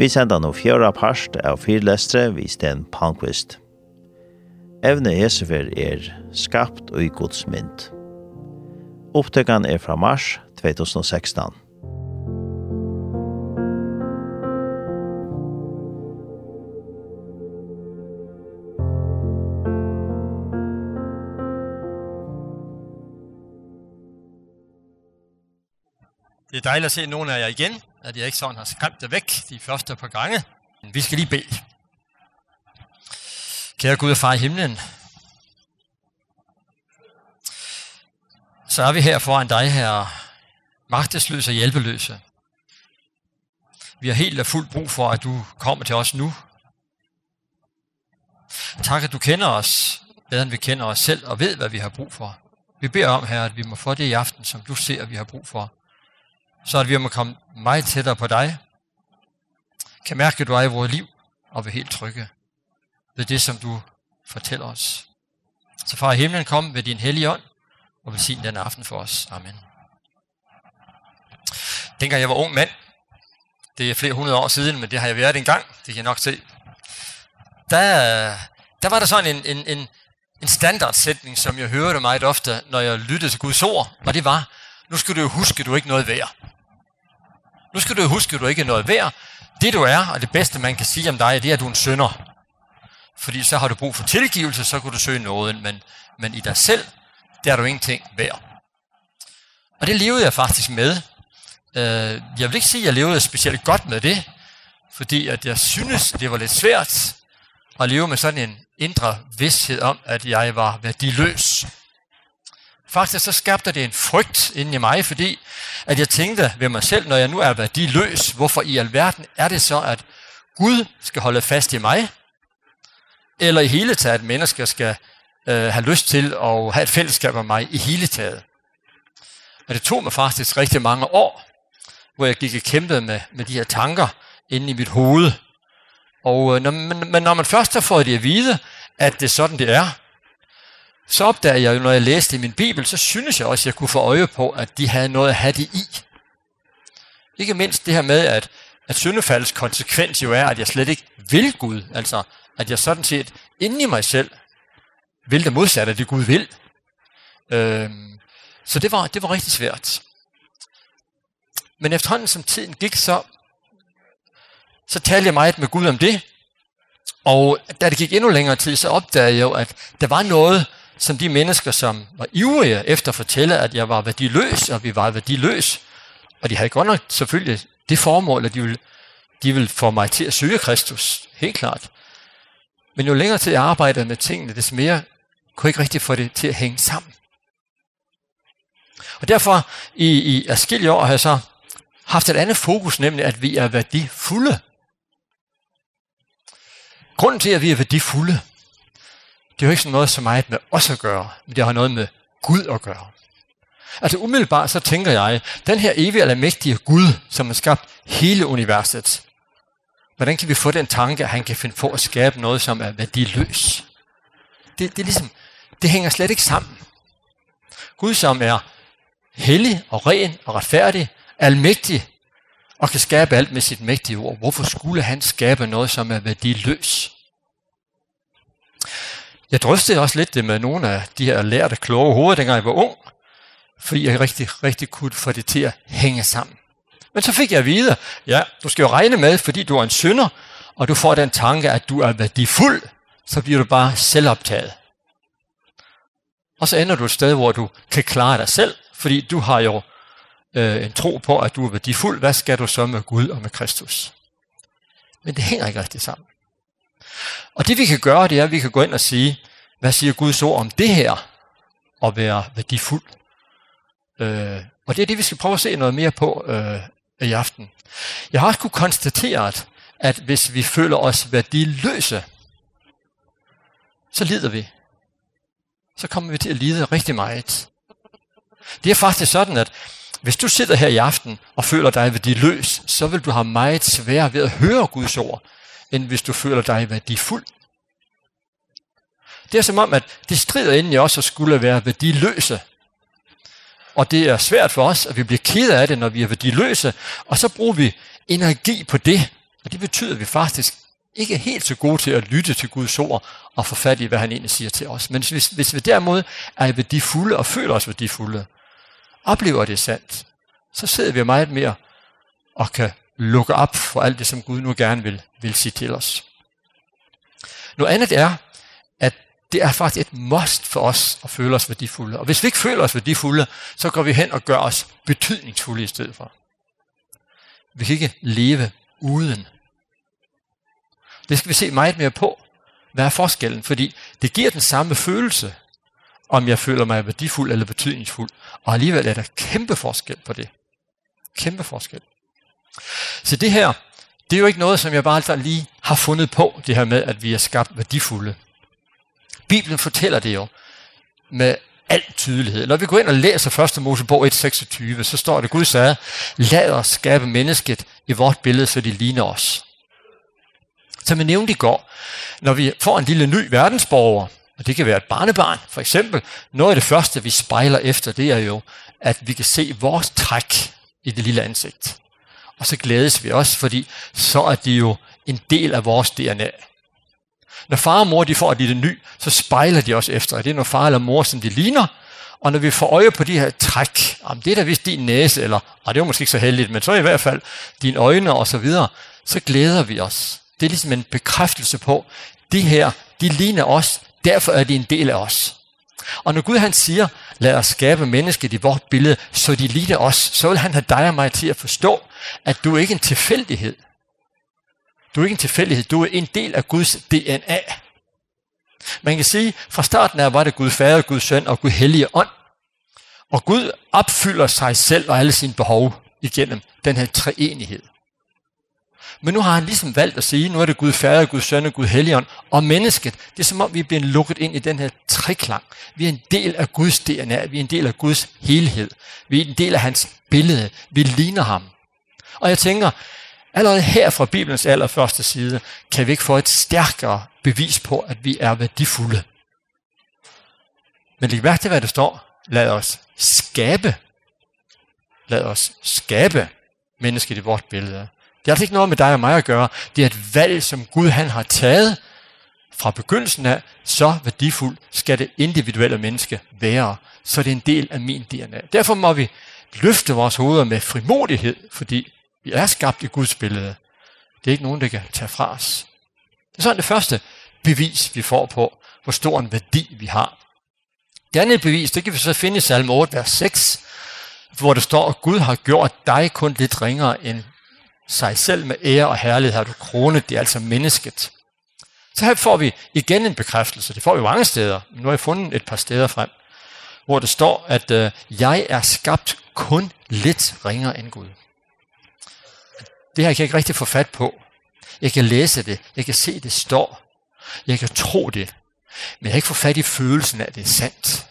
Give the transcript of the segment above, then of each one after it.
Vi sender nå fjøra parst av fyrlestre vi Sten Palmqvist. Evne Esefer er skapt og i gods mynd. Opptøkken er fra mars 2016. er dejligt at se nogle af jer igen, at jeg ikke sådan har skræmt jer væk de første par gange. Vi skal lige bede. Kære Gud og far i himlen, så er vi her foran dig, her magtesløse og hjælpeløse. Vi har helt og fuldt brug for, at du kommer til os nu. Tak, at du kender os, bedre end vi kender os selv, og ved, hvad vi har brug for. Vi beder om, her, at vi må få det i aften, som du ser, vi har brug for så at vi må komme meget tættere på dig, kan mærke, at du er i vores liv, og vi helt trygge ved det, som du fortæller os. Så far i himlen, kom ved din hellige ånd, og velsign den aften for os. Amen. Dengang jeg var ung mand, det er flere hundrede år siden, men det har jeg været engang, det kan jeg nok se. Der, der var der sådan en, en, en, en standardsætning, som jeg hørte meget ofte, når jeg lyttede til Guds ord, og det var, Nu skal du huske, du er ikke noget værd. Nu skal du huske, du er ikke noget værd. Det du er, og det bedste man kan sige om dig, det er, at du er en synder. Fordi så har du brug for tilgivelse, så kan du søge nåden, men, men i dig selv, der er du ingenting værd. Og det levede jeg faktisk med. Jeg vil ikke sige, at jeg levede specielt godt med det, fordi at jeg synes, det var lidt svært at leve med sådan en indre vidsthed om, at jeg var værdiløs. Faktisk så skabte det en frygt inden i mig, fordi at jeg tænkte ved mig selv, når jeg nu er værdiløs, hvorfor i alverden er det så, at Gud skal holde fast i mig, eller i hele taget, at mennesker skal øh, have lyst til at have et fællesskab med mig i hele taget. Og det tog mig faktisk rigtig mange år, hvor jeg gik og kæmpede med, med de her tanker inde i mit hoved. Og når, men, men når man først har fået det at vide, at det er sådan, det er, så opdager jeg jo, når jeg læste i min Bibel, så synes jeg også, at jeg kunne få øje på, at de havde noget at have det i. Ikke mindst det her med, at, at syndefaldets konsekvens jo er, at jeg slet ikke vil Gud. Altså, at jeg sådan set inde i mig selv vil det modsatte af det, Gud vil. Øhm, så det var, det var rigtig svært. Men efterhånden, som tiden gik, så, så talte jeg meget med Gud om det. Og da det gik endnu længere tid, så opdagede jeg jo, at der var noget, som de mennesker, som var ivrige efter at fortælle, at jeg var værdiløs, og vi var værdiløs. Og de havde godt nok selvfølgelig det formål, at de ville, de ville få mig til at søge Kristus, helt klart. Men jo længere tid jeg arbejdede med tingene, des mere kunne jeg ikke rigtig få det til at hænge sammen. Og derfor i, i afskillige år har jeg så haft et andet fokus, nemlig at vi er værdifulde. Grunden til, at vi er værdifulde, det er jo ikke noget så meget med os at gøre, men det har noget med Gud at gøre. Altså umiddelbart så tænker jeg, den her evige eller mægtige Gud, som har skabt hele universet, hvordan kan vi få den tanke, at han kan finde på at skabe noget, som er værdiløs? Det, det, er ligesom, det hænger slet ikke sammen. Gud, som er hellig og ren og retfærdig, almægtig og kan skabe alt med sit mægtige ord. Hvorfor skulle han skabe noget, som er værdiløs? Jeg drøftede også lidt det med nogle af de her lærte kloge hoveder, dengang jeg var ung, fordi jeg rigtig, rigtig kunne få det til at hænge sammen. Men så fik jeg at vide, ja, du skal jo regne med, fordi du er en synder, og du får den tanke, at du er værdifuld, så bliver du bare selvoptaget. Og så ender du et sted, hvor du kan klare dig selv, fordi du har jo øh, en tro på, at du er værdifuld. Hvad skal du så med Gud og med Kristus? Men det hænger ikke rigtig sammen. Og det vi kan gøre, det er, at vi kan gå ind og sige, hvad siger Gud så om det her, og være værdifuld. Øh, og det er det, vi skal prøve at se noget mere på øh, i aften. Jeg har også kunne konstatere, at hvis vi føler os værdiløse, så lider vi. Så kommer vi til at lide rigtig meget. Det er faktisk sådan, at hvis du sidder her i aften og føler dig værdiløs, så vil du have meget svært ved at høre Guds ord, end hvis du føler dig værdifuld. Det er som om, at det strider inden i os at skulle være værdiløse. Og det er svært for os, at vi bliver ked af det, når vi er værdiløse, og så bruger vi energi på det. Og det betyder, at vi faktisk ikke er helt så gode til at lytte til Guds ord og få fat i, hvad han egentlig siger til os. Men hvis, hvis vi derimod er værdifulde og føler os værdifulde, oplever det sandt, så sidder vi meget mere og kan lukke op for alt det, som Gud nu gerne vil, vil sige til os. Noget andet er, at det er faktisk et must for os at føle os værdifulde. Og hvis vi ikke føler os værdifulde, så går vi hen og gør os betydningsfulde i stedet for. Vi kan ikke leve uden. Det skal vi se meget mere på. Hvad er forskellen? Fordi det giver den samme følelse, om jeg føler mig værdifuld eller betydningsfuld. Og alligevel er der kæmpe forskel på det. Kæmpe forskel. Så det her, det er jo ikke noget, som jeg bare lige har fundet på, det her med, at vi er skabt værdifulde. Bibelen fortæller det jo med al tydelighed. Når vi går ind og læser 1. Mosebog 1.26, så står det, Gud sagde, lad os skabe mennesket i vort billede, så de ligner os. Som jeg nævnte i går, når vi får en lille ny verdensborger, og det kan være et barnebarn for eksempel, noget af det første, vi spejler efter, det er jo, at vi kan se vores træk i det lille ansigt. Og så glædes vi også, fordi så er det jo en del af vores DNA. Når far og mor de får et lille ny, så spejler de også efter. Er det når far eller mor, som de ligner? Og når vi får øje på de her træk, om det er da vist din næse, eller ah, det er måske ikke så heldigt, men så i hvert fald dine øjne og så videre, så glæder vi os. Det er ligesom en bekræftelse på, de her, de ligner os, derfor er de en del af os. Og når Gud han siger, lad os skabe mennesket i vort billede, så de ligner os. Så vil han have dig og mig til at forstå, at du er ikke en tilfældighed. Du er ikke en tilfældighed, du er en del af Guds DNA. Man kan sige, fra starten af var det Gud Fader, Gud Søn og Gud Hellige Ånd. Og Gud opfylder sig selv og alle sine behov igennem den her treenighed. Men nu har han ligesom valgt at sige, nu er det Gud Fader, Gud Søn og Gud Helligånd og mennesket. Det er som om, vi bliver lukket ind i den her triklang. Vi er en del af Guds DNA, vi er en del af Guds helhed. Vi er en del af hans billede. Vi ligner ham. Og jeg tænker, allerede her fra Bibelens allerførste side, kan vi ikke få et stærkere bevis på, at vi er værdifulde. Men læg mærke til, hvad der står. Lad os skabe. Lad os skabe mennesket i vort billede. Det har altså ikke noget med dig og mig at gøre. Det er et valg, som Gud han har taget fra begyndelsen af, så værdifuld skal det individuelle menneske være. Så det er en del af min DNA. Derfor må vi løfte vores hoveder med frimodighed, fordi vi er skabt i Guds billede. Det er ikke nogen, der kan tage fra os. Det er sådan det første bevis, vi får på, hvor stor en værdi vi har. Det andet bevis, det kan vi så finde i salme 8, vers 6, hvor det står, at Gud har gjort dig kun lidt ringere end sig selv med ære og herlighed har du kronet, det er altså mennesket. Så her får vi igen en bekræftelse, det får vi mange steder, nu har jeg fundet et par steder frem, hvor det står, at øh, jeg er skabt kun lidt ringere end Gud. Det her kan jeg ikke rigtig få fat på. Jeg kan læse det, jeg kan se, det står, jeg kan tro det, men jeg kan ikke få fat i følelsen af, at det er sandt.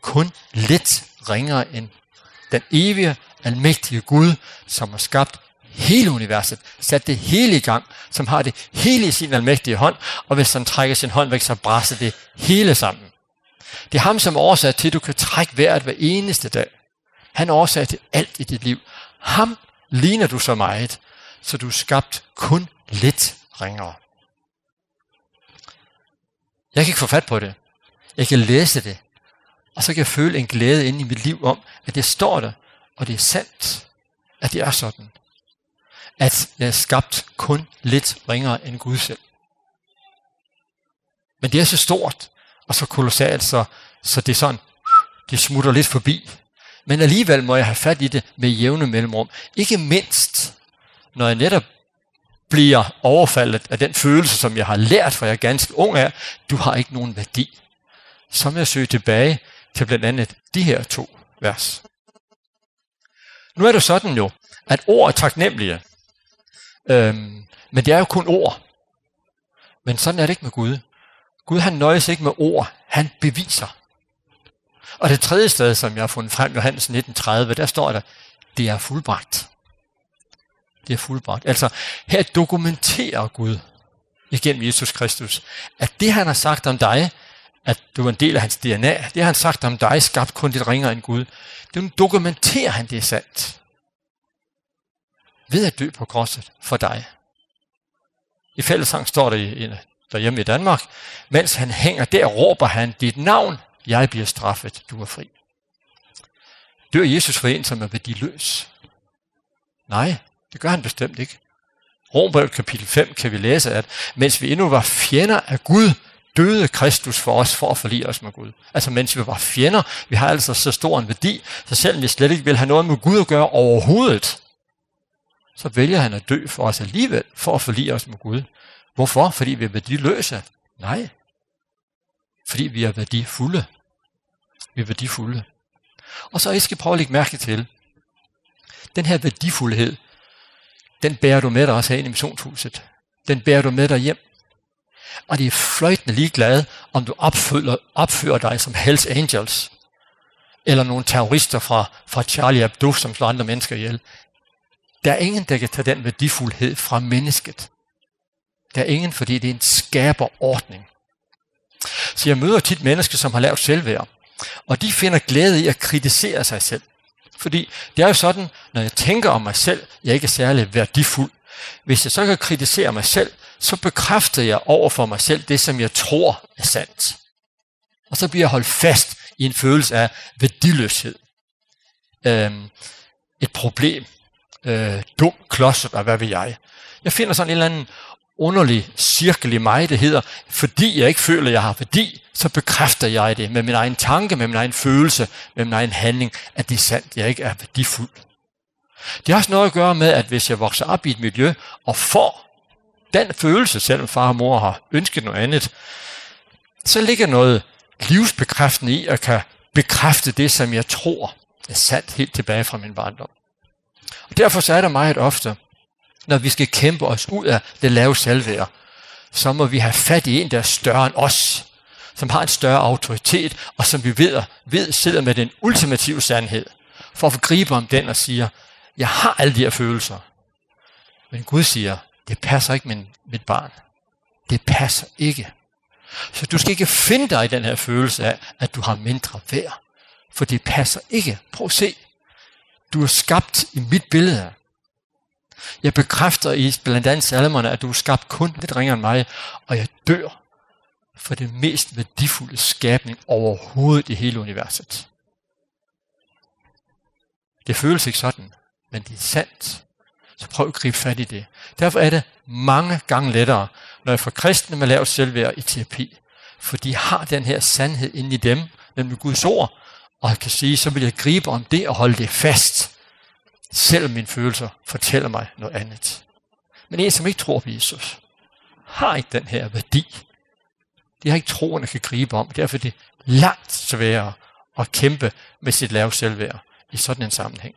Kun lidt ringere end den evige almægtige Gud, som har skabt hele universet, sat det hele i gang, som har det hele i sin almægtige hånd, og hvis han trækker sin hånd væk, så brænder det hele sammen. Det er ham, som er årsag til, at du kan trække vejret hver eneste dag. Han er årsag til alt i dit liv. Ham ligner du så meget, så du er skabt kun lidt ringere. Jeg kan ikke få fat på det. Jeg kan læse det. Og så kan jeg føle en glæde inde i mit liv om, at det står der og det er sandt, at det er sådan, at jeg er skabt kun lidt ringere end Gud selv. Men det er så stort, og så kolossalt, så, så det er sådan, det smutter lidt forbi. Men alligevel må jeg have fat i det med jævne mellemrum. Ikke mindst, når jeg netop bliver overfaldet af den følelse, som jeg har lært, for jeg er ganske ung af, du har ikke nogen værdi. Så må jeg søge tilbage til blandt andet de her to vers. Nu er det sådan jo, at ord er taknemmelige. Øhm, men det er jo kun ord. Men sådan er det ikke med Gud. Gud han nøjes ikke med ord, han beviser. Og det tredje sted, som jeg har fundet frem, Johannes 1930, der står der, det er fuldbragt. Det er fuldbragt. Altså, her dokumenterer Gud igennem Jesus Kristus, at det han har sagt om dig, at du er en del af hans DNA. Det har han sagt om dig, skabt kun dit ringer en Gud. Nu dokumenterer han det er sandt. Ved at dø på korset for dig. I fællesang står det i, derhjemme i Danmark. Mens han hænger der, råber han dit navn. Jeg bliver straffet, du er fri. Dør Jesus for en, som er værdiløs? Nej, det gør han bestemt ikke. Rombrevet kapitel 5 kan vi læse, at mens vi endnu var fjender af Gud, døde Kristus for os, for at forlige os med Gud. Altså mens vi var fjender, vi har altså så stor en værdi, så selvom vi slet ikke vil have noget med Gud at gøre overhovedet, så vælger han at dø for os alligevel, for at forlige os med Gud. Hvorfor? Fordi vi er værdiløse? Nej. Fordi vi er værdifulde. Vi er værdifulde. Og så I prøve at lægge mærke til, den her værdifuldhed, den bærer du med dig også her ind i missionshuset. Den bærer du med dig hjem og de er fløjtende ligeglade, om du opfører, opfører dig som Hells Angels, eller nogle terrorister fra, fra Charlie Hebdo, som slår andre mennesker ihjel. Der er ingen, der kan tage den værdifuldhed fra mennesket. Der er ingen, fordi det er en skaberordning. Så jeg møder tit mennesker, som har lavet selvværd, og de finder glæde i at kritisere sig selv. Fordi det er jo sådan, når jeg tænker om mig selv, jeg ikke er særlig værdifuld. Hvis jeg så kan kritisere mig selv, så bekræfter jeg over for mig selv det, som jeg tror er sandt. Og så bliver jeg holdt fast i en følelse af værdiløshed. Øhm, et problem. Øh, dum klodset, og hvad vil jeg. Jeg finder sådan en eller anden underlig cirkel i mig, det hedder, fordi jeg ikke føler, jeg har værdi, så bekræfter jeg det med min egen tanke, med min egen følelse, med min egen handling, at det er sandt, jeg ikke er værdifuld. Det har også noget at gøre med, at hvis jeg vokser op i et miljø og får den følelse, selvom far og mor har ønsket noget andet, så ligger noget livsbekræftende i at kan bekræfte det, som jeg tror er sandt helt tilbage fra min barndom. Og derfor så er der meget ofte, når vi skal kæmpe os ud af det lave selvværd, så må vi have fat i en, der er større end os, som har en større autoritet, og som vi ved, ved sidder med den ultimative sandhed, for at gribe om den og siger, jeg har alle de her følelser. Men Gud siger, det passer ikke min, mit barn. Det passer ikke. Så du skal ikke finde dig i den her følelse af, at du har mindre værd. For det passer ikke. Prøv at se. Du er skabt i mit billede. Jeg bekræfter i blandt andet salmerne, at du er skabt kun lidt ringere end mig, og jeg dør for det mest værdifulde skabning overhovedet i hele universet. Det føles ikke sådan, men det er sandt så prøv at gribe fat i det. Derfor er det mange gange lettere, når jeg får kristne med lav selvværd i terapi, for de har den her sandhed inde i dem, nemlig Guds ord, og jeg kan sige, så vil jeg gribe om det og holde det fast, selvom mine følelser fortæller mig noget andet. Men en, som ikke tror på Jesus, har ikke den her værdi. De har ikke troen at kan gribe om, derfor er det langt sværere at kæmpe med sit lave selvværd i sådan en sammenhæng.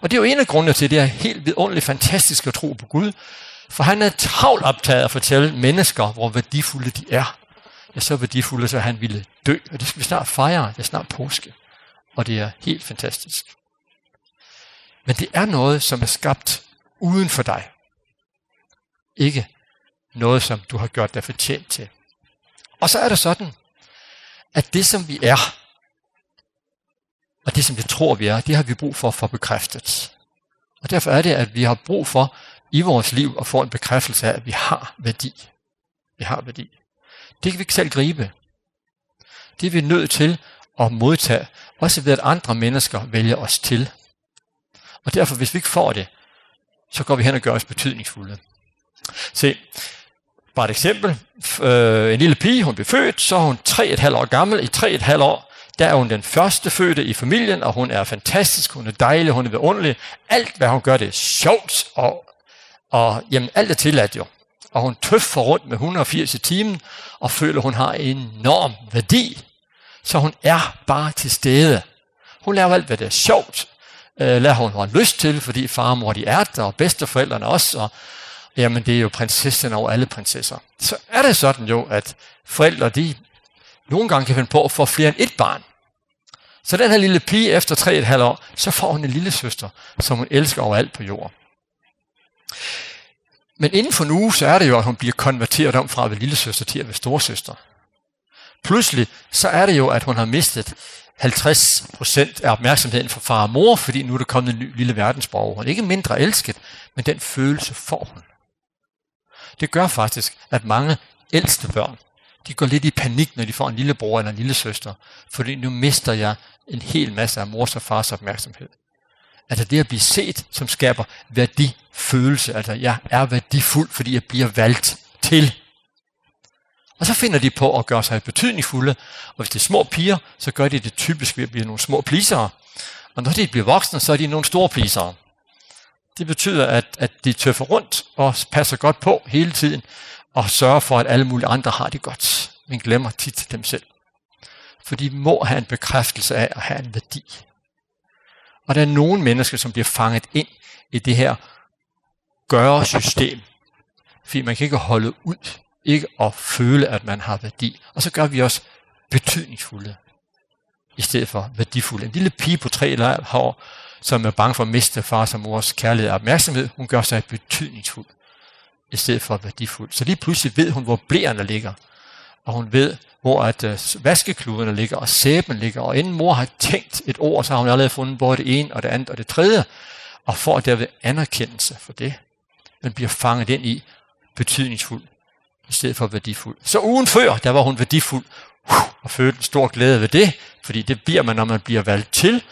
Og det er jo en af grundene til, at det er helt vidunderligt fantastisk at tro på Gud. For han er travlt optaget at fortælle mennesker, hvor værdifulde de er. Ja, så værdifulde, så han ville dø. Og det skal vi snart fejre. Det er snart påske. Og det er helt fantastisk. Men det er noget, som er skabt uden for dig. Ikke noget, som du har gjort dig fortjent til. Og så er det sådan, at det som vi er, Og det, som vi tror, vi er, det har vi brug for at få bekræftet. Og derfor er det, at vi har brug for i vores liv at få en bekræftelse af, at vi har værdi. Vi har værdi. Det kan vi ikke selv gribe. Det er vi nødt til at modtage, også ved at andre mennesker vælger os til. Og derfor, hvis vi ikke får det, så går vi hen og gør os betydningsfulde. Se, bare et eksempel. Øh, en lille pige, hun blev født, så er hun 3,5 år gammel. I 3,5 år, der er hun den første fødte i familien, og hun er fantastisk, hun er dejlig, hun er vidunderlig. Alt, hvad hun gør, det er sjovt, og, og jamen, alt er tilladt jo. Og hun tøffer rundt med 180 i timen, og føler, hun har enorm værdi. Så hun er bare til stede. Hun laver alt, hvad det er sjovt. Øh, lader hun har lyst til, fordi far og mor de er der, og bedsteforældrene også, og jamen det er jo prinsessen over alle prinsesser. Så er det sådan jo, at forældre de Nogle gange kan finde på at få flere end et barn. Så den her lille pige efter tre et halvt år, så får hun en lille søster, som hun elsker overalt på jorden. Men inden for nu, så er det jo, at hun bliver konverteret om fra at være lille søster til at være storsøster. Pludselig, så er det jo, at hun har mistet 50% af opmærksomheden fra far og mor, fordi nu er der kommet en ny lille verdensborger. Hun er ikke mindre elsket, men den følelse får hun. Det gør faktisk, at mange ældste børn de går lidt i panik, når de får en lillebror eller en lille søster, fordi nu mister jeg en hel masse af mors og fars opmærksomhed. Altså det at blive set, som skaber værdifølelse, altså jeg er værdifuld, fordi jeg bliver valgt til. Og så finder de på at gøre sig betydningsfulde, og hvis det er små piger, så gør de det typisk ved at blive nogle små plisere. Og når de bliver voksne, så er de nogle store plisere. Det betyder, at, at de tøffer rundt og passer godt på hele tiden, og sørger for, at alle mulige andre har det godt, men glemmer tit til dem selv. For de må have en bekræftelse af at have en værdi. Og der er nogle mennesker, som bliver fanget ind i det her gøre-system. Fordi man kan ikke holde ud, ikke at føle, at man har værdi. Og så gør vi også betydningsfulde, i stedet for værdifulde. En lille pige på tre eller år, som er bange for at miste far og mors kærlighed og opmærksomhed, hun gør sig betydningsfuld i stedet for værdifuldt. Så lige pludselig ved hun, hvor blæerne ligger, og hun ved, hvor at øh, vaskekluderne ligger, og sæben ligger, og inden mor har tænkt et ord, så har hun allerede fundet både det ene og det andet og det tredje, og får derved anerkendelse for det. Men bliver fanget ind i betydningsfuld, i stedet for værdifuld. Så ugen før, der var hun værdifuld, og følte en stor glæde ved det, fordi det bliver man, når man bliver valgt til,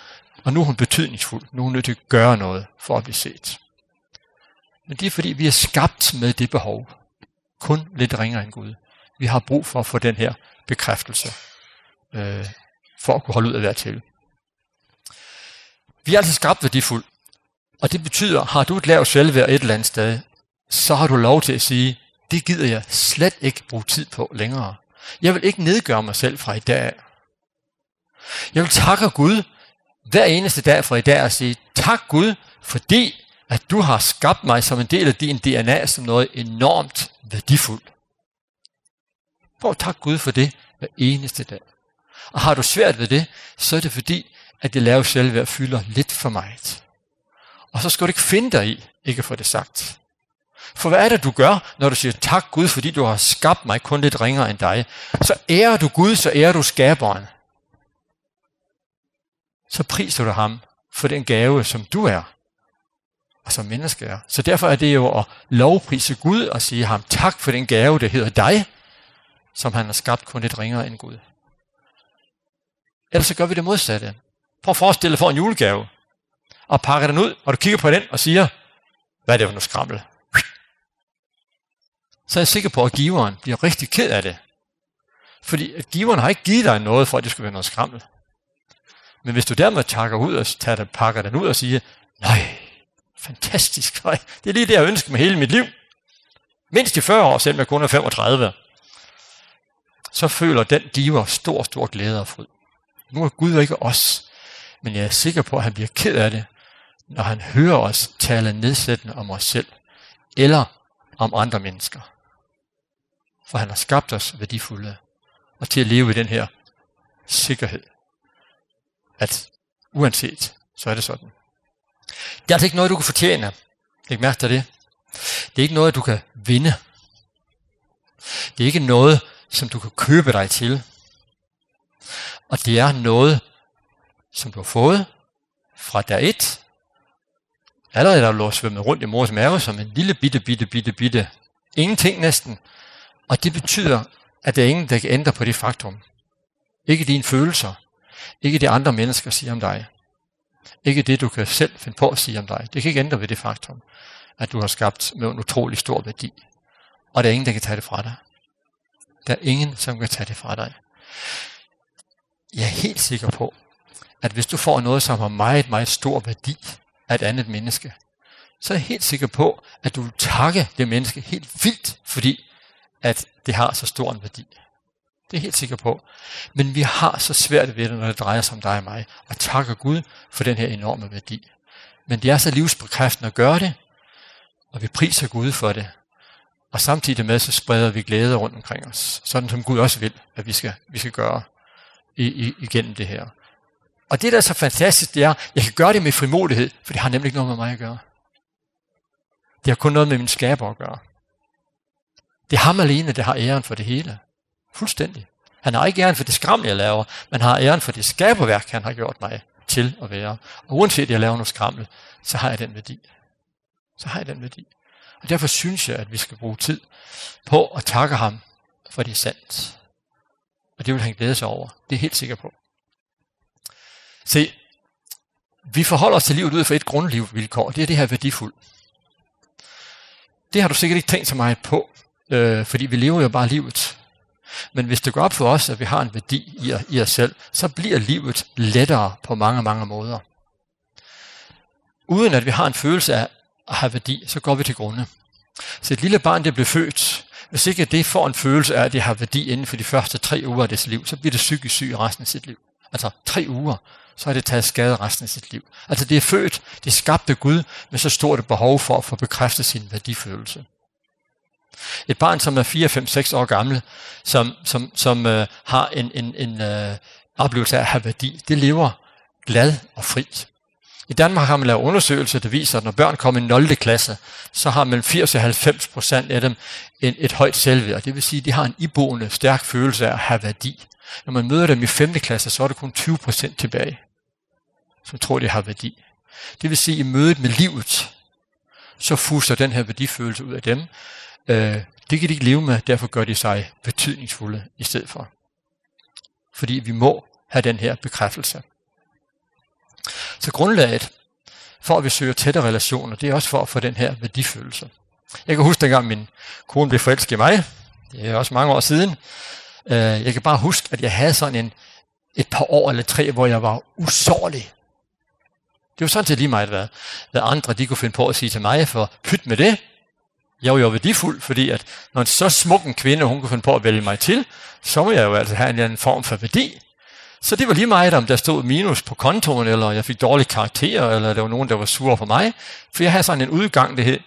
og nu er hun betydningsfuld, nu er hun nødt til at gøre noget for at blive set. Men det er fordi, vi er skabt med det behov. Kun lidt ringere end Gud. Vi har brug for at få den her bekræftelse, øh, for at kunne holde ud af være til. Vi er altså skabt værdifuld. Og det betyder, har du et lavt selvværd et eller andet sted, så har du lov til at sige, det gider jeg slet ikke bruge tid på længere. Jeg vil ikke nedgøre mig selv fra i dag. Jeg vil takke Gud hver eneste dag fra i dag og sige, tak Gud, fordi at du har skabt mig som en del af din DNA som noget enormt værdifuldt. Hvor tak Gud for det hver eneste dag. Og har du svært ved det, så er det fordi, at det lave selvværd fylder lidt for meget. Og så skal du ikke finde dig i, ikke få det sagt. For hvad er det, du gør, når du siger, tak Gud, fordi du har skabt mig kun lidt ringere end dig? Så ærer du Gud, så ærer du skaberen. Så priser du ham for den gave, som du er og som mennesker er. Så derfor er det jo at lovprise Gud og sige ham tak for den gave, der hedder dig, som han har skabt kun lidt ringere end Gud. Ellers så gør vi det modsatte. Prøv at forestille dig for en julegave, og pakker den ud, og du kigger på den og siger, hvad er det for noget skrammel? Så er jeg sikker på, at giveren bliver rigtig ked af det. Fordi at giveren har ikke givet dig noget, for at det skulle være noget skrammel. Men hvis du dermed takker ud og tager den, pakker den ud og siger, nej, Fantastisk. Nej, det er lige det, jeg ønsker med hele mit liv. Mindst i 40 år, selvom jeg kun er 35. Så føler den diver stor, stor glæde og fryd. Nu er Gud ikke os, men jeg er sikker på, at han bliver ked af det, når han hører os tale nedsættende om os selv, eller om andre mennesker. For han har skabt os værdifulde, og til at leve i den her sikkerhed, at uanset, så er det sådan. Det er altså ikke noget, du kan fortjene. Ikke mærke dig det. Det er ikke noget, du kan vinde. Det er ikke noget, som du kan købe dig til. Og det er noget, som du har fået fra dag et. Allerede der lå svømmet rundt i mors mave som en lille bitte, bitte, bitte, bitte. Ingenting næsten. Og det betyder, at der er ingen, der kan ændre på det faktum. Ikke dine følelser. Ikke det andre mennesker siger om dig. Ikke det, du kan selv finde på at sige om dig. Det kan ikke ændre ved det faktum, at du har skabt med en utrolig stor værdi. Og der er ingen, der kan tage det fra dig. Der er ingen, som kan tage det fra dig. Jeg er helt sikker på, at hvis du får noget, som har meget, meget stor værdi af et andet menneske, så er jeg helt sikker på, at du vil takke det menneske helt vildt, fordi at det har så stor en værdi. Det er helt sikker på. Men vi har så svært ved det, når det drejer sig om dig og mig, og takker Gud for den her enorme værdi. Men det er så livsbekræftende at gøre det, og vi priser Gud for det. Og samtidig med, så spreder vi glæde rundt omkring os, sådan som Gud også vil, at vi skal, vi skal gøre i, i, igennem det her. Og det, der er så fantastisk, det er, at jeg kan gøre det med frimodighed, for det har nemlig ikke noget med mig at gøre. Det har kun noget med min skaber at gøre. Det er ham alene, der har æren for det hele. Fuldstændig. Han har ikke æren for det skram, jeg laver, men har æren for det skaberværk, han har gjort mig til at være. Og uanset jeg laver noget skrammel, så har jeg den værdi. Så har jeg den værdi. Og derfor synes jeg, at vi skal bruge tid på at takke ham, for det er sandt. Og det vil han glæde sig over. Det er helt sikker på. Se, vi forholder os til livet ud fra et grundlivsvilkår. det er det her værdifuldt. Det har du sikkert ikke tænkt så meget på, øh, fordi vi lever jo bare livet. Men hvis det går op for os, at vi har en værdi i, i os selv, så bliver livet lettere på mange, mange måder. Uden at vi har en følelse af at have værdi, så går vi til grunde. Så et lille barn, der blev født, hvis ikke det får en følelse af, at det har værdi inden for de første tre uger af dets liv, så bliver det psykisk syg resten af sit liv. Altså tre uger, så har det taget skade resten af sit liv. Altså det er født, det skabte Gud med så stort det behov for at få bekræftet sin værdifølelse. Et barn, som er 4, 5, 6 år gammel, som, som, som uh, har en, en, en uh, oplevelse af at have værdi, det lever glad og fri. I Danmark har man lavet undersøgelser, der viser, at når børn kommer i 0. klasse, så har mellem 80 og 90 procent af dem en, et højt selvværd. Det vil sige, at de har en iboende stærk følelse af at have værdi. Når man møder dem i 5. klasse, så er det kun 20 procent tilbage, som tror, de har værdi. Det vil sige, at i mødet med livet, så fuser den her værdifølelse ud af dem, øh, det kan de ikke leve med, derfor gør de sig betydningsfulde i stedet for. Fordi vi må have den her bekræftelse. Så grundlaget for at vi søger tætte relationer, det er også for at få den her værdifølelse. Jeg kan huske dengang min kone blev forelsket i mig, det er også mange år siden, jeg kan bare huske, at jeg havde sådan en, et par år eller tre, hvor jeg var usårlig. Det var sådan set lige meget, hvad, hvad andre de kunne finde på at sige til mig, for pyt med det, jo, jo værdifuld, fordi at når en så smuk en kvinde, hun kunne finde på at vælge mig til, så må jeg jo altså have en eller anden form for værdi. Så det var lige meget, om der stod minus på kontoen, eller jeg fik dårlige karakterer, eller der var nogen, der var sure på mig. For jeg havde sådan en udgang, det hed,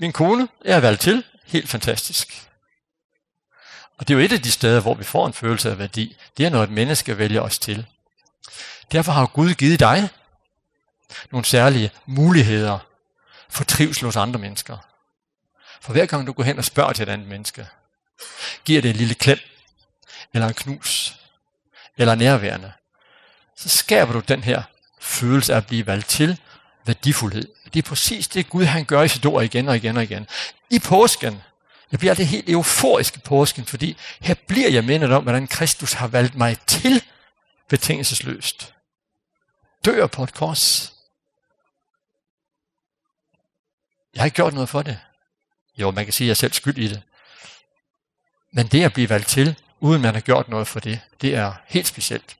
min kone, jeg har valgt til, helt fantastisk. Og det er jo et af de steder, hvor vi får en følelse af værdi. Det er, når et menneske vælger os til. Derfor har Gud givet dig nogle særlige muligheder for trivsel hos andre mennesker. For hver gang du går hen og spørger til et andet menneske, giver det en lille klem, eller en knus, eller nærværende, så skaber du den her følelse af at blive valgt til værdifuldhed. Det er præcis det Gud han gør i sit ord igen og igen og igen. I påsken, jeg bliver det helt euforisk i påsken, fordi her bliver jeg mindet om, hvordan Kristus har valgt mig til betingelsesløst. Dør på et kors. Jeg har ikke gjort noget for det. Jo, man kan sige, at jeg er selv skyld i det. Men det at blive valgt til, uden man har gjort noget for det, det er helt specielt.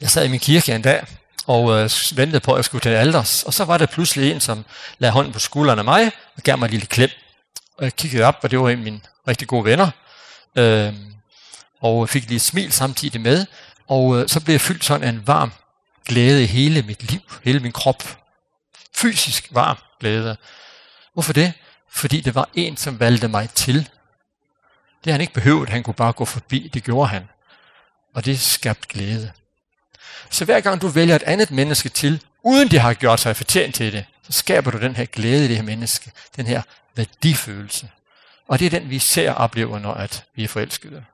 Jeg sad i min kirke en dag, og øh, ventede på, at jeg skulle til alders. Og så var der pludselig en, som lagde hånden på skulderen af mig, og gav mig en lille klem. Og jeg kiggede op, og det var en af mine rigtig gode venner. Øh, og fik lige et smil samtidig med. Og øh, så blev jeg fyldt sådan af en varm glæde i hele mit liv, hele min krop fysisk varm glæde. Hvorfor det? Fordi det var en, som valgte mig til. Det han ikke behøvet, han kunne bare gå forbi, det gjorde han. Og det skabte glæde. Så hver gang du vælger et andet menneske til, uden det har gjort sig fortjent til det, så skaber du den her glæde i det her menneske, den her værdifølelse. Og det er den, vi ser oplever, når at vi er forelskede.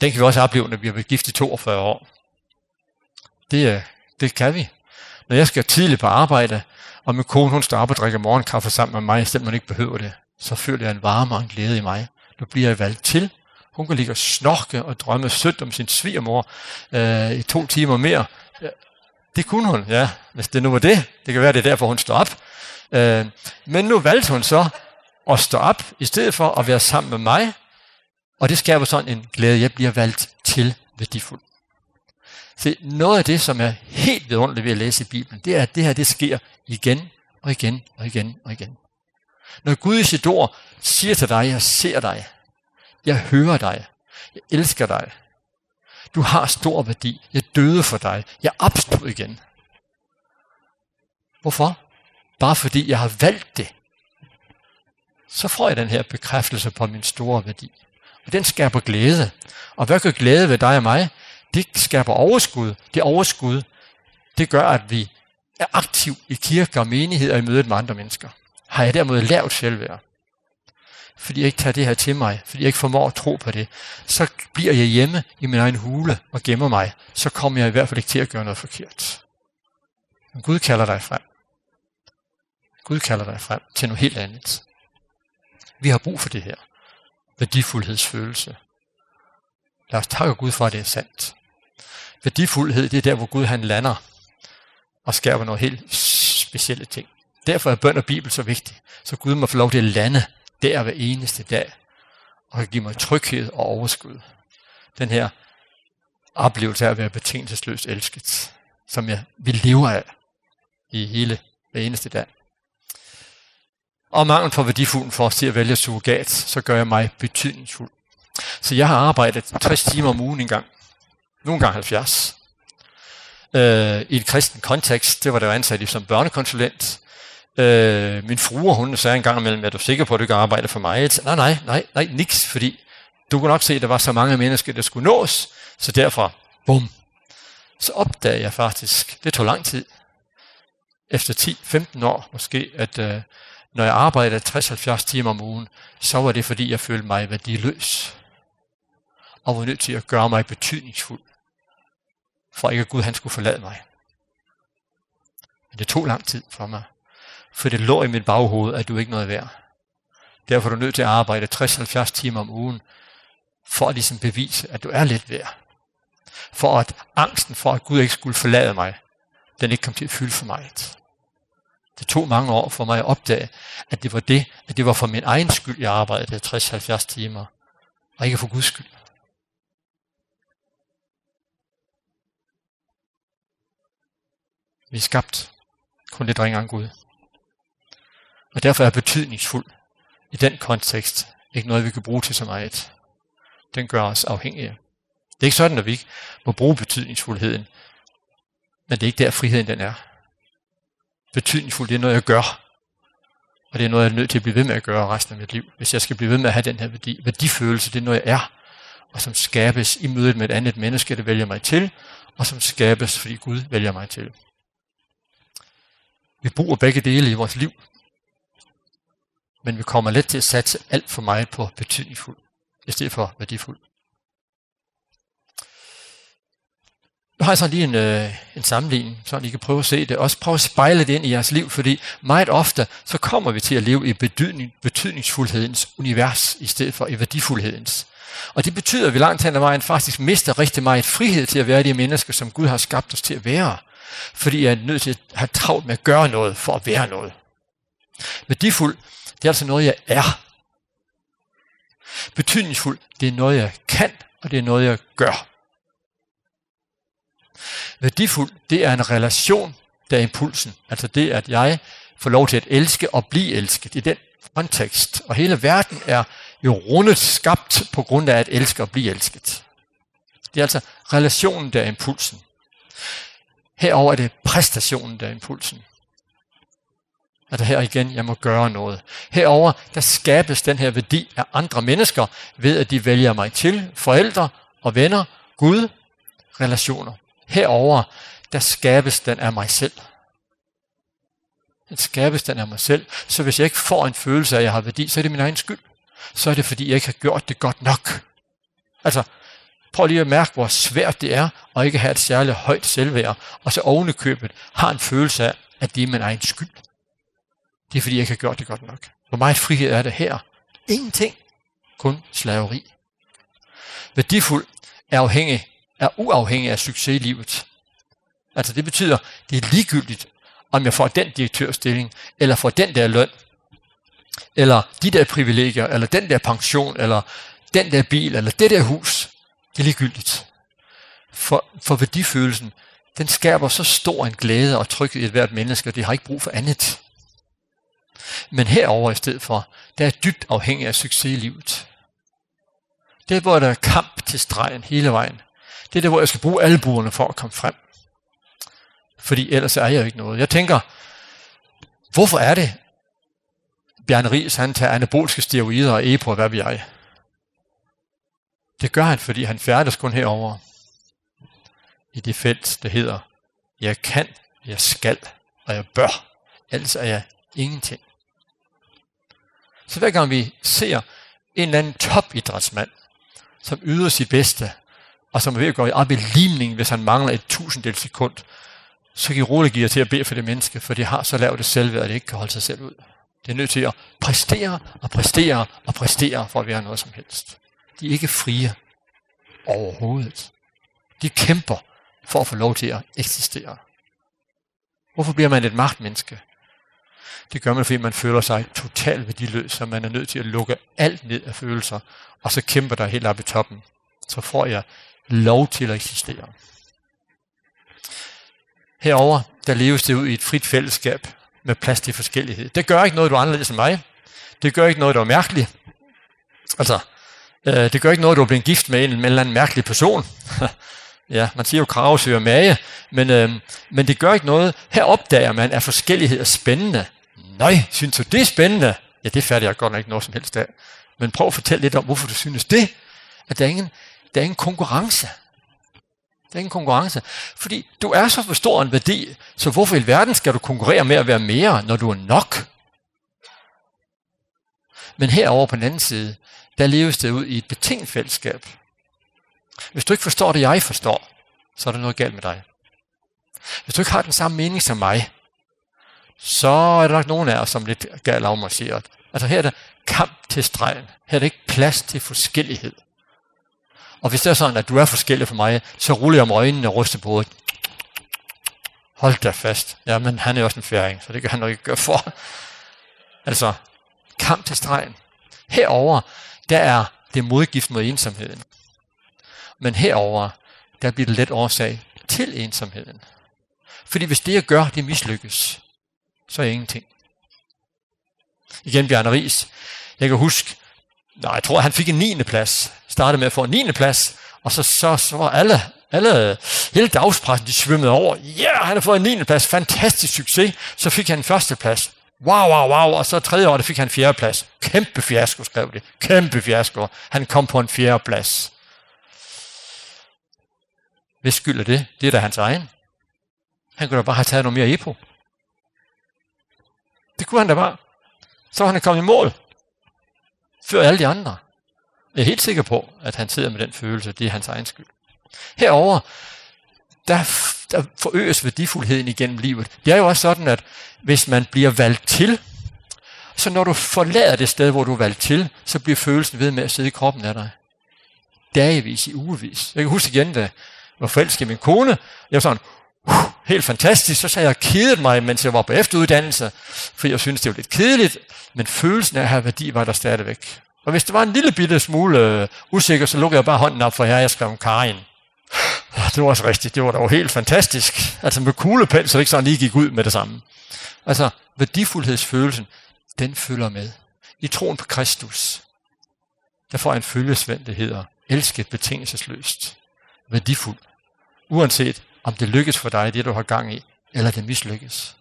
Den kan vi også opleve, når vi har været gift i 42 år. Det, det kan vi. Når jeg skal tidligt på arbejde, og min kone hun står op og drikker morgenkaffe sammen med mig, selvom hun ikke behøver det, så føler jeg en varme og en glæde i mig. Nu bliver jeg valgt til. Hun kan ligge og snorke og drømme sødt om sin svigermor øh, i to timer mere. Det kunne hun, ja, hvis det nu var det. Det kan være, det er derfor, hun står op. Øh, men nu valgte hun så at stå op, i stedet for at være sammen med mig. Og det skaber sådan en glæde. Jeg bliver valgt til værdifuldt. Se, noget af det, som er helt vidunderligt ved at læse i Bibelen, det er, at det her det sker igen og igen og igen og igen. Når Gud i sit ord siger til dig, jeg ser dig, jeg hører dig, jeg elsker dig, du har stor værdi, jeg døde for dig, jeg opstod igen. Hvorfor? Bare fordi jeg har valgt det. Så får jeg den her bekræftelse på min store værdi. Og den skaber glæde. Og hvad gør glæde ved dig og mig? det skaber overskud. Det overskud, det gør, at vi er aktiv i kirke og menigheder i mødet med andre mennesker. Har jeg dermed lavt selvværd? Fordi jeg ikke tager det her til mig, fordi jeg ikke formår at tro på det, så bliver jeg hjemme i min egen hule og gemmer mig. Så kommer jeg i hvert fald ikke til at gøre noget forkert. Men Gud kalder dig frem. Gud kalder dig frem til noget helt andet. Vi har brug for det her. Værdifuldhedsfølelse. Lad os takke Gud for, at det er sandt. Værdifuldhed, det er der, hvor Gud han lander og skaber nogle helt specielle ting. Derfor er bøn og Bibel så vigtig, så Gud må få lov til at lande der hver eneste dag, og give mig tryghed og overskud. Den her oplevelse af at være betingelsesløst elsket, som jeg vil leve af i hele hver eneste dag. Og mangel for værdifulden for os til at vælge surrogat, så gør jeg mig betydningsfuld. Så jeg har arbejdet 60 timer om ugen engang, nogle gange 70. Øh, I et kristen kontekst, det var der ansat i som børnekonsulent. Øh, min frue, hun sagde en gang imellem, er du sikker på, at du kan arbejde for mig? Sagde, nej, nej, nej, nej, niks, fordi du kunne nok se, at der var så mange mennesker, der skulle nås, så derfra, bum, så opdagede jeg faktisk, det tog lang tid, efter 10-15 år måske, at øh, når jeg arbejdede 60-70 timer om ugen, så var det fordi, jeg følte mig værdiløs, og var nødt til at gøre mig betydningsfuld for ikke at Gud han skulle forlade mig. Men det tog lang tid for mig, for det lå i mit baghoved, at du ikke noget værd. Derfor er du nødt til at arbejde 60-70 timer om ugen, for at ligesom bevise, at du er lidt værd. For at angsten for, at Gud ikke skulle forlade mig, den ikke kom til at fylde for mig. Det tog mange år for mig at opdage, at det var det, at det var for min egen skyld, jeg arbejdede 60-70 timer, og ikke for Guds skyld. Vi er skabt kun lidt ringere end Gud. Og derfor er betydningsfuld i den kontekst ikke noget, vi kan bruge til så meget. Den gør os afhængige. Det er ikke sådan, at vi ikke må bruge betydningsfuldheden, men det er ikke der, friheden den er. Betydningsfuld, det er noget, jeg gør. Og det er noget, jeg er nødt til at blive ved med at gøre resten af mit liv. Hvis jeg skal blive ved med at have den her værdi, værdifølelse, det er noget, jeg er. Og som skabes i mødet med et andet menneske, det vælger mig til. Og som skabes, fordi Gud vælger mig til. Vi bruger begge dele i vores liv, men vi kommer let til at satse alt for meget på betydningsfuld, i stedet for værdifuld. Nu har jeg sådan lige en, øh, en sammenligning, så I kan prøve at se det. Også prøve at spejle det ind i jeres liv, fordi meget ofte, så kommer vi til at leve i betydning, betydningsfuldhedens univers, i stedet for i værdifuldhedens. Og det betyder, at vi langt hen ad vejen faktisk mister rigtig meget frihed til at være de mennesker, som Gud har skabt os til at være fordi jeg er nødt til at have travlt med at gøre noget for at være noget. Værdifuld, det er altså noget, jeg er. Betydningsfuld, det er noget, jeg kan, og det er noget, jeg gør. Værdifuld, det er en relation, der er impulsen. Altså det, at jeg får lov til at elske og blive elsket i den kontekst. Og hele verden er jo rundet skabt på grund af at elske og blive elsket. Det er altså relationen, der er impulsen. Herover er det præstationen, der er impulsen. At her igen, jeg må gøre noget. Herover der skabes den her værdi af andre mennesker, ved at de vælger mig til, forældre og venner, Gud, relationer. Herover der skabes den af mig selv. Den skabes den af mig selv. Så hvis jeg ikke får en følelse af, at jeg har værdi, så er det min egen skyld. Så er det, fordi jeg ikke har gjort det godt nok. Altså, Prøv lige at mærke, hvor svært det er at ikke have et særligt højt selvværd, og så oven i købet har en følelse af, at det er min egen skyld. Det er fordi, jeg ikke har gjort det godt nok. Hvor meget frihed er det her? Ingenting. Kun slaveri. Værdifuld er afhængig, er uafhængig af succes i livet. Altså det betyder, det er ligegyldigt, om jeg får den direktørstilling, eller får den der løn, eller de der privilegier, eller den der pension, eller den der bil, eller det der hus. Det er ligegyldigt. For, for værdifølelsen, den skaber så stor en glæde og tryghed i et hvert menneske, og de har ikke brug for andet. Men herover i stedet for, der er dybt afhængig af succes i livet. Det er, hvor der er kamp til stregen hele vejen. Det er der, hvor jeg skal bruge albuerne for at komme frem. Fordi ellers er jeg jo ikke noget. Jeg tænker, hvorfor er det, Bjarne Ries, han tager anaboliske steroider og EPO, hvad vi jeg? Det gør han, fordi han færdes kun herover i det felt, der hedder, jeg kan, jeg skal og jeg bør. Ellers er jeg ingenting. Så hver gang vi ser en eller anden topidrætsmand, som yder sit bedste, og som er ved at gå op i limning, hvis han mangler et tusinddel sekund, så kan I roligt give jer til at bede for det menneske, for de har så lavt det selvværd, at det ikke kan holde sig selv ud. Det er nødt til at præstere og præstere og præstere for at være noget som helst. De er ikke frie overhovedet. De kæmper for at få lov til at eksistere. Hvorfor bliver man et magtmenneske? Det gør man, fordi man føler sig totalt værdiløs, så man er nødt til at lukke alt ned af følelser, og så kæmper der helt op i toppen. Så får jeg lov til at eksistere. Herover der leves det ud i et frit fællesskab med plads til forskellighed. Det gør ikke noget, du er anderledes end mig. Det gør ikke noget, du er mærkelig. Altså, Øh, det gør ikke noget, at du er blevet gift med en, en eller anden mærkelig person. ja, man siger jo krav, søger mage, men, øh, men det gør ikke noget. Her opdager man, at forskellighed er spændende. Nej, synes du, det er spændende? Ja, det fatter jeg godt nok ikke noget som helst af. Men prøv at fortælle lidt om, hvorfor du synes det. At der er ingen, der er ingen konkurrence. Der er ingen konkurrence. Fordi du er så for stor en værdi, så hvorfor i verden skal du konkurrere med at være mere, når du er nok? Men herover på den anden side, der leves det ud i et betinget fællesskab. Hvis du ikke forstår det, jeg forstår, så er der noget galt med dig. Hvis du ikke har den samme mening som mig, så er der nok nogen af os, som lidt galt om og altså her er der kamp til stregen. Her er der ikke plads til forskellighed. Og hvis det er sådan, at du er forskellig for mig, så ruller jeg om øjnene og ryster på hovedet. Hold da fast. Ja, men han er også en færing, så det kan han nok ikke gøre for. Altså, kamp til stregen. Herover der er det modgift mod ensomheden. Men herover der bliver det let årsag til ensomheden. Fordi hvis det jeg gør, det mislykkes, så er ingenting. Igen Bjarne Ries. Jeg kan huske, nej, jeg tror, han fik en 9. plads. Startede med at få en 9. plads, og så, så, så var alle, alle, hele dagspressen, de svømmede over. Ja, yeah, han har fået en 9. plads, fantastisk succes. Så fik han en første plads wow, wow, wow, og så tredje år, der fik han fjerdeplads. Kæmpe fiasko, skrev de. Kæmpe fiasko. Han kom på en fjerdeplads. Hvad skylder det? Det er da hans egen. Han kunne da bare have taget noget mere epo. Det kunne han da bare. Så var han kommet i mål. Før alle de andre. Jeg er helt sikker på, at han sidder med den følelse, det er hans egen skyld. Herover der, der forøges værdifuldheden igennem livet. Det er jo også sådan, at hvis man bliver valgt til, så når du forlader det sted, hvor du er valgt til, så bliver følelsen ved med at sidde i kroppen af dig. Dagevis i ugevis. Jeg kan huske igen, da jeg var forelsket i min kone, jeg var sådan, uh, helt fantastisk, så sagde jeg, kedet mig, mens jeg var på efteruddannelse, for jeg synes det var lidt kedeligt, men følelsen af at have værdi var der stadigvæk. Og hvis det var en lille bitte smule usikker, så lukkede jeg bare hånden op for her, jeg skrev om Karin. Det var også rigtigt. Det var da jo helt fantastisk. Altså med kuglepen, så det ikke sådan lige gik ud med det samme. Altså værdifuldhedsfølelsen, den følger med. I troen på Kristus, der får en følgesvend, det hedder, elsket betingelsesløst, værdifuld, uanset om det lykkes for dig, det du har gang i, eller det mislykkes.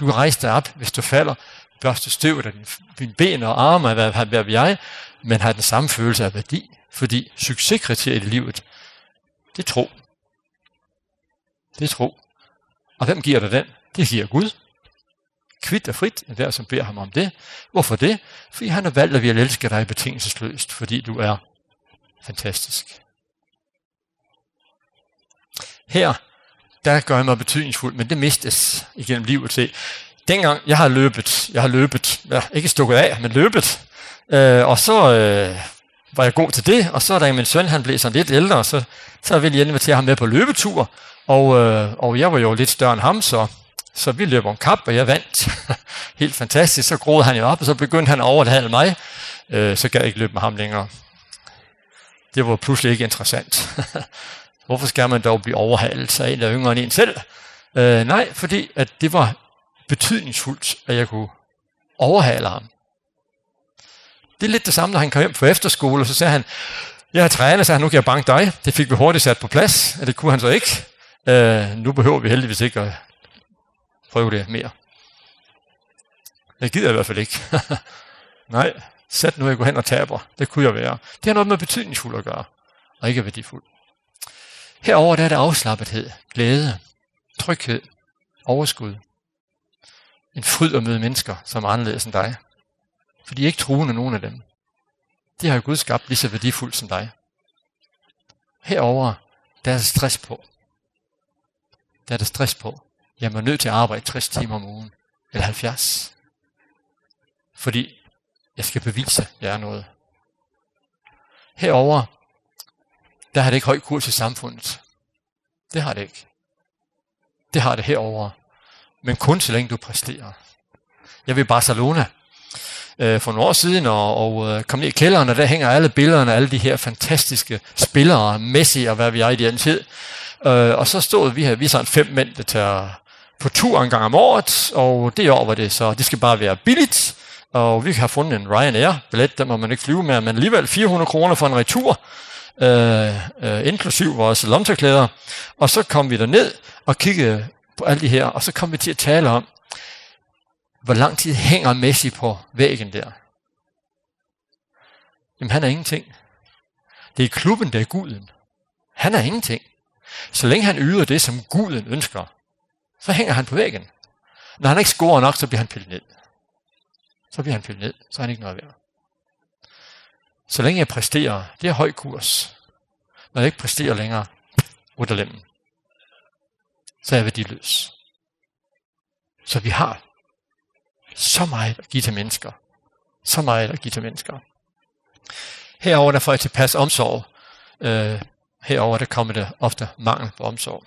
Du kan rejse dig op, hvis du falder, børste støvet af dine ben og arme, hvad, hvad, hvad jeg, men har den samme følelse af værdi, fordi succeskriteriet i livet, Det er tro. Det er tro. Og hvem giver dig den? Det giver Gud. Kvitt og frit er der, som beder ham om det. Hvorfor det? Fordi han har valgt, at vi elsker elske dig betingelsesløst, fordi du er fantastisk. Her, der gør jeg mig betydningsfuld, men det mistes igennem livet til. Dengang jeg har løbet, jeg har løbet, ja, ikke stukket af, men løbet, øh, og så øh, var jeg god til det, og så da min søn han blev sådan lidt ældre, så, så ville jeg invitere ham med på løbetur, og, øh, og jeg var jo lidt større end ham, så, så vi løb om kap, og jeg vandt. Helt fantastisk, så groede han jo op, og så begyndte han at overhale mig, øh, så gad jeg ikke løbe med ham længere. Det var pludselig ikke interessant. Hvorfor skal man dog blive overhalet af en, der er yngre end en selv? Øh, nej, fordi at det var betydningsfuldt, at jeg kunne overhale ham. Det er lidt det samme, når han kom hjem på efterskole, og så sagde han, jeg har trænet, så han, nu kan jeg banke dig. Det fik vi hurtigt sat på plads, og det kunne han så ikke. Øh, nu behøver vi heldigvis ikke at prøve det mere. Jeg gider i hvert fald ikke. Nej, sæt nu, jeg går hen og taber. Det kunne jeg være. Det har noget med betydningsfuld at gøre, og ikke værdifuld. Herover der er det afslappethed, glæde, tryghed, overskud. En fryd at møde mennesker, som er anderledes end dig. For de er ikke troende, nogen af dem. De har jo Gud skabt lige så værdifuldt som dig. Herover der er stress på. Der er der stress på. Jeg er nødt til at arbejde 60 timer om ugen. Eller 70. Fordi jeg skal bevise, at jeg er noget. Herover der har det ikke høj kurs i samfundet. Det har det ikke. Det har det herover, Men kun så længe du præsterer. Jeg vil i Barcelona øh, for nogle år siden og, og øh, kom ned i kælderen, og der hænger alle billederne af alle de her fantastiske spillere, Messi og hvad vi er i den tid. Øh, og så stod vi her, vi er sådan fem mænd, der tager på tur en gang om året, og det år var det så, det skal bare være billigt, og vi har fundet en Ryanair-billet, der må man ikke flyve med, men alligevel 400 kroner for en retur, øh, øh, inklusiv vores lomteklæder. Og så kom vi der ned og kiggede på alle de her, og så kom vi til at tale om, Hvor lang tid hænger Messi på væggen der? Jamen han er ingenting. Det er klubben, der er guden. Han er ingenting. Så længe han yder det, som guden ønsker, så hænger han på væggen. Når han ikke scorer nok, så bliver han pillet ned. Så bliver han pillet ned, så er han ikke noget værd. Så længe jeg præsterer, det er høj kurs. Når jeg ikke præsterer længere, ud af lemmen, så er jeg værdiløs. Så vi har så meget at give til mennesker. Så meget at give til mennesker. Herover der får jeg tilpas omsorg. Øh, herover der kommer det ofte mangel på omsorg.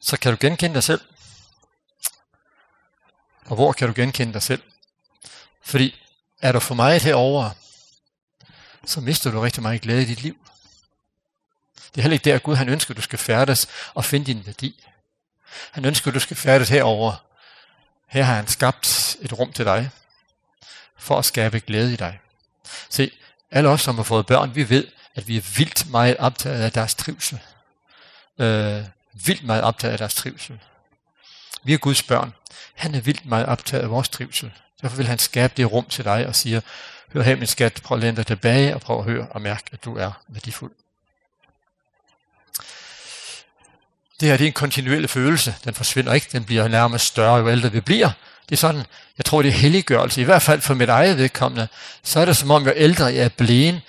Så kan du genkende dig selv. Og hvor kan du genkende dig selv? Fordi er du for meget herover, så mister du rigtig meget glæde i dit liv. Det er heller ikke der, Gud han ønsker, at du skal færdes og finde din værdi. Han ønsker, at du skal færdes herover Her har han skabt et rum til dig, for at skabe glæde i dig. Se, alle os, som har fået børn, vi ved, at vi er vildt meget optaget af deres trivsel. Øh, vildt meget optaget af deres trivsel. Vi er Guds børn. Han er vildt meget optaget af vores trivsel. Derfor vil han skabe det rum til dig og siger, hør her min skat, prøv at lænde dig tilbage og prøv at høre og mærke, at du er værdifuld det her det er en kontinuerlig følelse. Den forsvinder ikke, den bliver nærmest større, jo ældre vi bliver. Det er sådan, jeg tror, det er helliggørelse. I hvert fald for mit eget vedkommende, så er det som om, jo ældre jeg er blæen,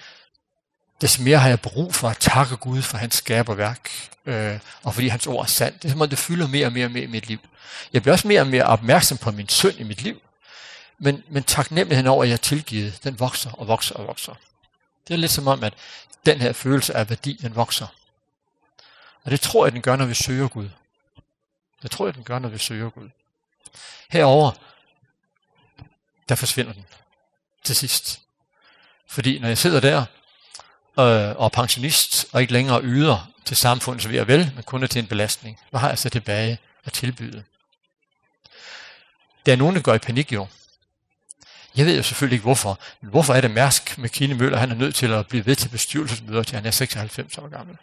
des mere har jeg brug for at takke Gud for hans skaberværk, øh, og fordi hans ord er sandt. Det er som om, det fylder mere og mere og mere i mit liv. Jeg bliver også mere og mere opmærksom på min synd i mit liv, men, men taknemmeligheden over, at jeg er tilgivet, den vokser og vokser og vokser. Det er lidt som om, at den her følelse af værdi, den vokser Og det tror jeg, den gør, når vi søger Gud. Det tror jeg, den gør, når vi søger Gud. Herover der forsvinder den til sidst. Fordi når jeg sidder der øh, og er pensionist og ikke længere yder til samfundet, så vi er vel, men kun er til en belastning, hvad har jeg så tilbage at tilbyde? Der er nogen, der går i panik jo. Jeg ved jo selvfølgelig ikke hvorfor, men hvorfor er det Mærsk med Kine Møller, han er nødt til at blive ved til bestyrelsesmøder, til han er 96 år gammel?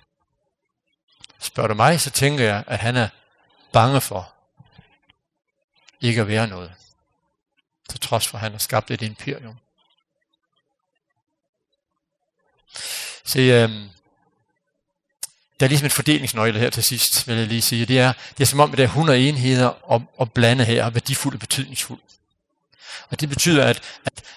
Spørger du mig, så tænker jeg, at han er bange for ikke at være noget. Til trods for, at han har skabt et imperium. Se, øhm, der er ligesom en fordelingsnøgle her til sidst, vil jeg lige sige. Det er, det er som om, at der er 100 enheder at, at blande her, værdifuld og betydningsfuld. Og det betyder, at,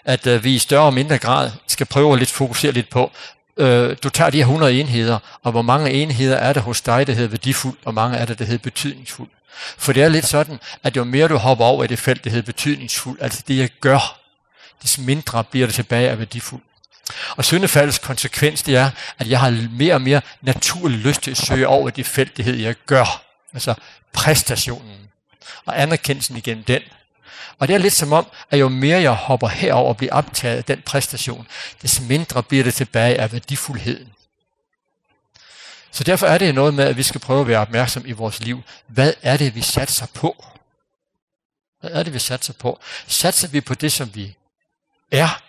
at, at vi i større og mindre grad skal prøve at lidt fokusere lidt på, øh, du tager de her 100 enheder, og hvor mange enheder er der hos dig, der hedder værdifuld, og mange er der, der hedder betydningsfuld. For det er lidt sådan, at jo mere du hopper over i det felt, der hedder betydningsfuld, altså det jeg gør, des mindre bliver det tilbage af værdifuld. Og syndefaldets konsekvens det er, at jeg har mere og mere naturlig lyst til at søge over det felt, det hedder jeg gør. Altså præstationen og anerkendelsen igennem den. Og det er lidt som om, at jo mere jeg hopper herover og bliver optaget af den præstation, desto mindre bliver det tilbage af værdifuldheden. Så derfor er det noget med, at vi skal prøve at være opmærksom i vores liv. Hvad er det, vi satser på? Hvad er det, vi satser på? Satser vi på det, som vi er?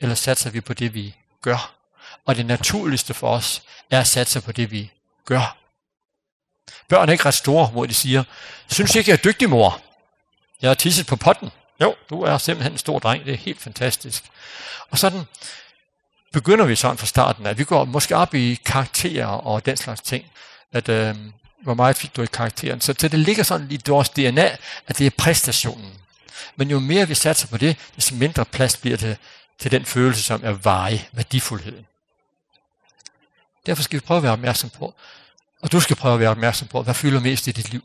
Eller satser vi på det, vi gør? Og det naturligste for os er at satse på det, vi gør. Børn er ikke ret store, hvor de siger, synes ikke, jeg er dygtig, mor? Jeg har tisset på potten. Jo, du er simpelthen en stor dreng. Det er helt fantastisk. Og sådan begynder vi sådan fra starten, at vi går måske op i karakterer og den slags ting. At øh, hvor meget fik du i karakteren. Så til det ligger sådan i vores DNA, at det er præstationen. Men jo mere vi satser på det, desto mindre plads bliver det til den følelse, som er varig, værdifuldheden. Derfor skal vi prøve at være opmærksom på, og du skal prøve at være opmærksom på, hvad fylder mest i dit liv.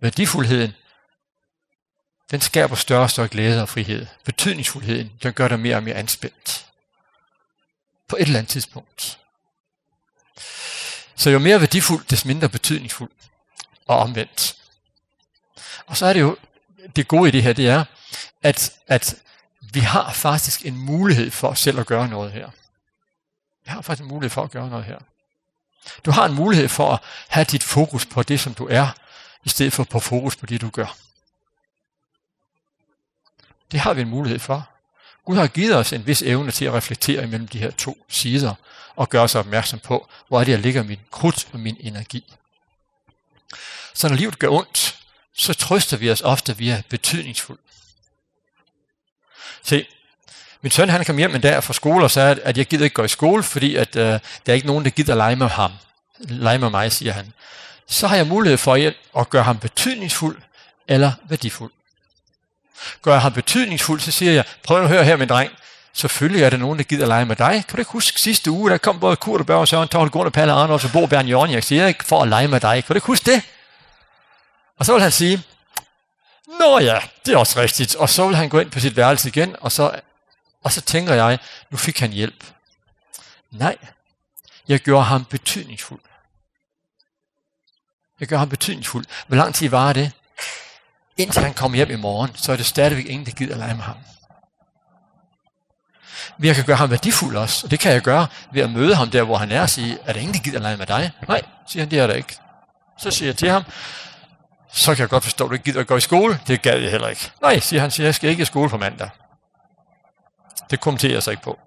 Værdifuldheden, den skaber større og større glæde og frihed. Betydningsfuldheden, den gør dig mere og mere anspændt. På et eller andet tidspunkt. Så jo mere værdifuld, des mindre betydningsfuld og omvendt. Og så er det jo, det gode i det her, det er, at, at vi har faktisk en mulighed for selv at gøre noget her. Vi har faktisk en mulighed for at gøre noget her. Du har en mulighed for at have dit fokus på det, som du er, i stedet for på fokus på det, du gør. Det har vi en mulighed for. Gud har givet os en vis evne til at reflektere imellem de her to sider og gøre sig opmærksom på, hvor er det, jeg ligger min krudt og min energi. Så når livet gør ondt, så trøster vi os ofte via betydningsfuld. Se, min søn han kom hjem en dag fra skole og sagde, at jeg gider ikke gå i skole, fordi at, øh, der er ikke nogen, der gider lege med ham. Lege med mig, siger han så har jeg mulighed for at gøre ham betydningsfuld eller værdifuld. Gør jeg ham betydningsfuld, så siger jeg, prøv at høre her, min dreng, selvfølgelig er der nogen, der gider lege med dig. Kan du ikke huske sidste uge, der kom både Kurt og Børge og Søren Tavle, Gunnar Palle og og Bo Bjørn Jørgen, jeg siger ikke for at lege med dig. Kan du ikke huske det? Og så vil han sige, Nå ja, det er også rigtigt. Og så vil han gå ind på sit værelse igen, og så, og så tænker jeg, nu fik han hjælp. Nej, jeg gjorde ham betydningsfuld. Jeg gør ham betydningsfuld. Hvor lang tid var det? Indtil han kommer hjem i morgen, så er det stadigvæk ingen, der gider lege med ham. Men jeg kan gøre ham værdifuld også, og det kan jeg gøre ved at møde ham der, hvor han er, og sige, er der ingen, der gider lege med dig? Nej, siger han, det er der ikke. Så siger jeg til ham, så kan jeg godt forstå, at du ikke gider at gå i skole. Det gad jeg heller ikke. Nej, siger han, siger, jeg skal ikke i skole på mandag. Det kommenterer jeg så ikke på.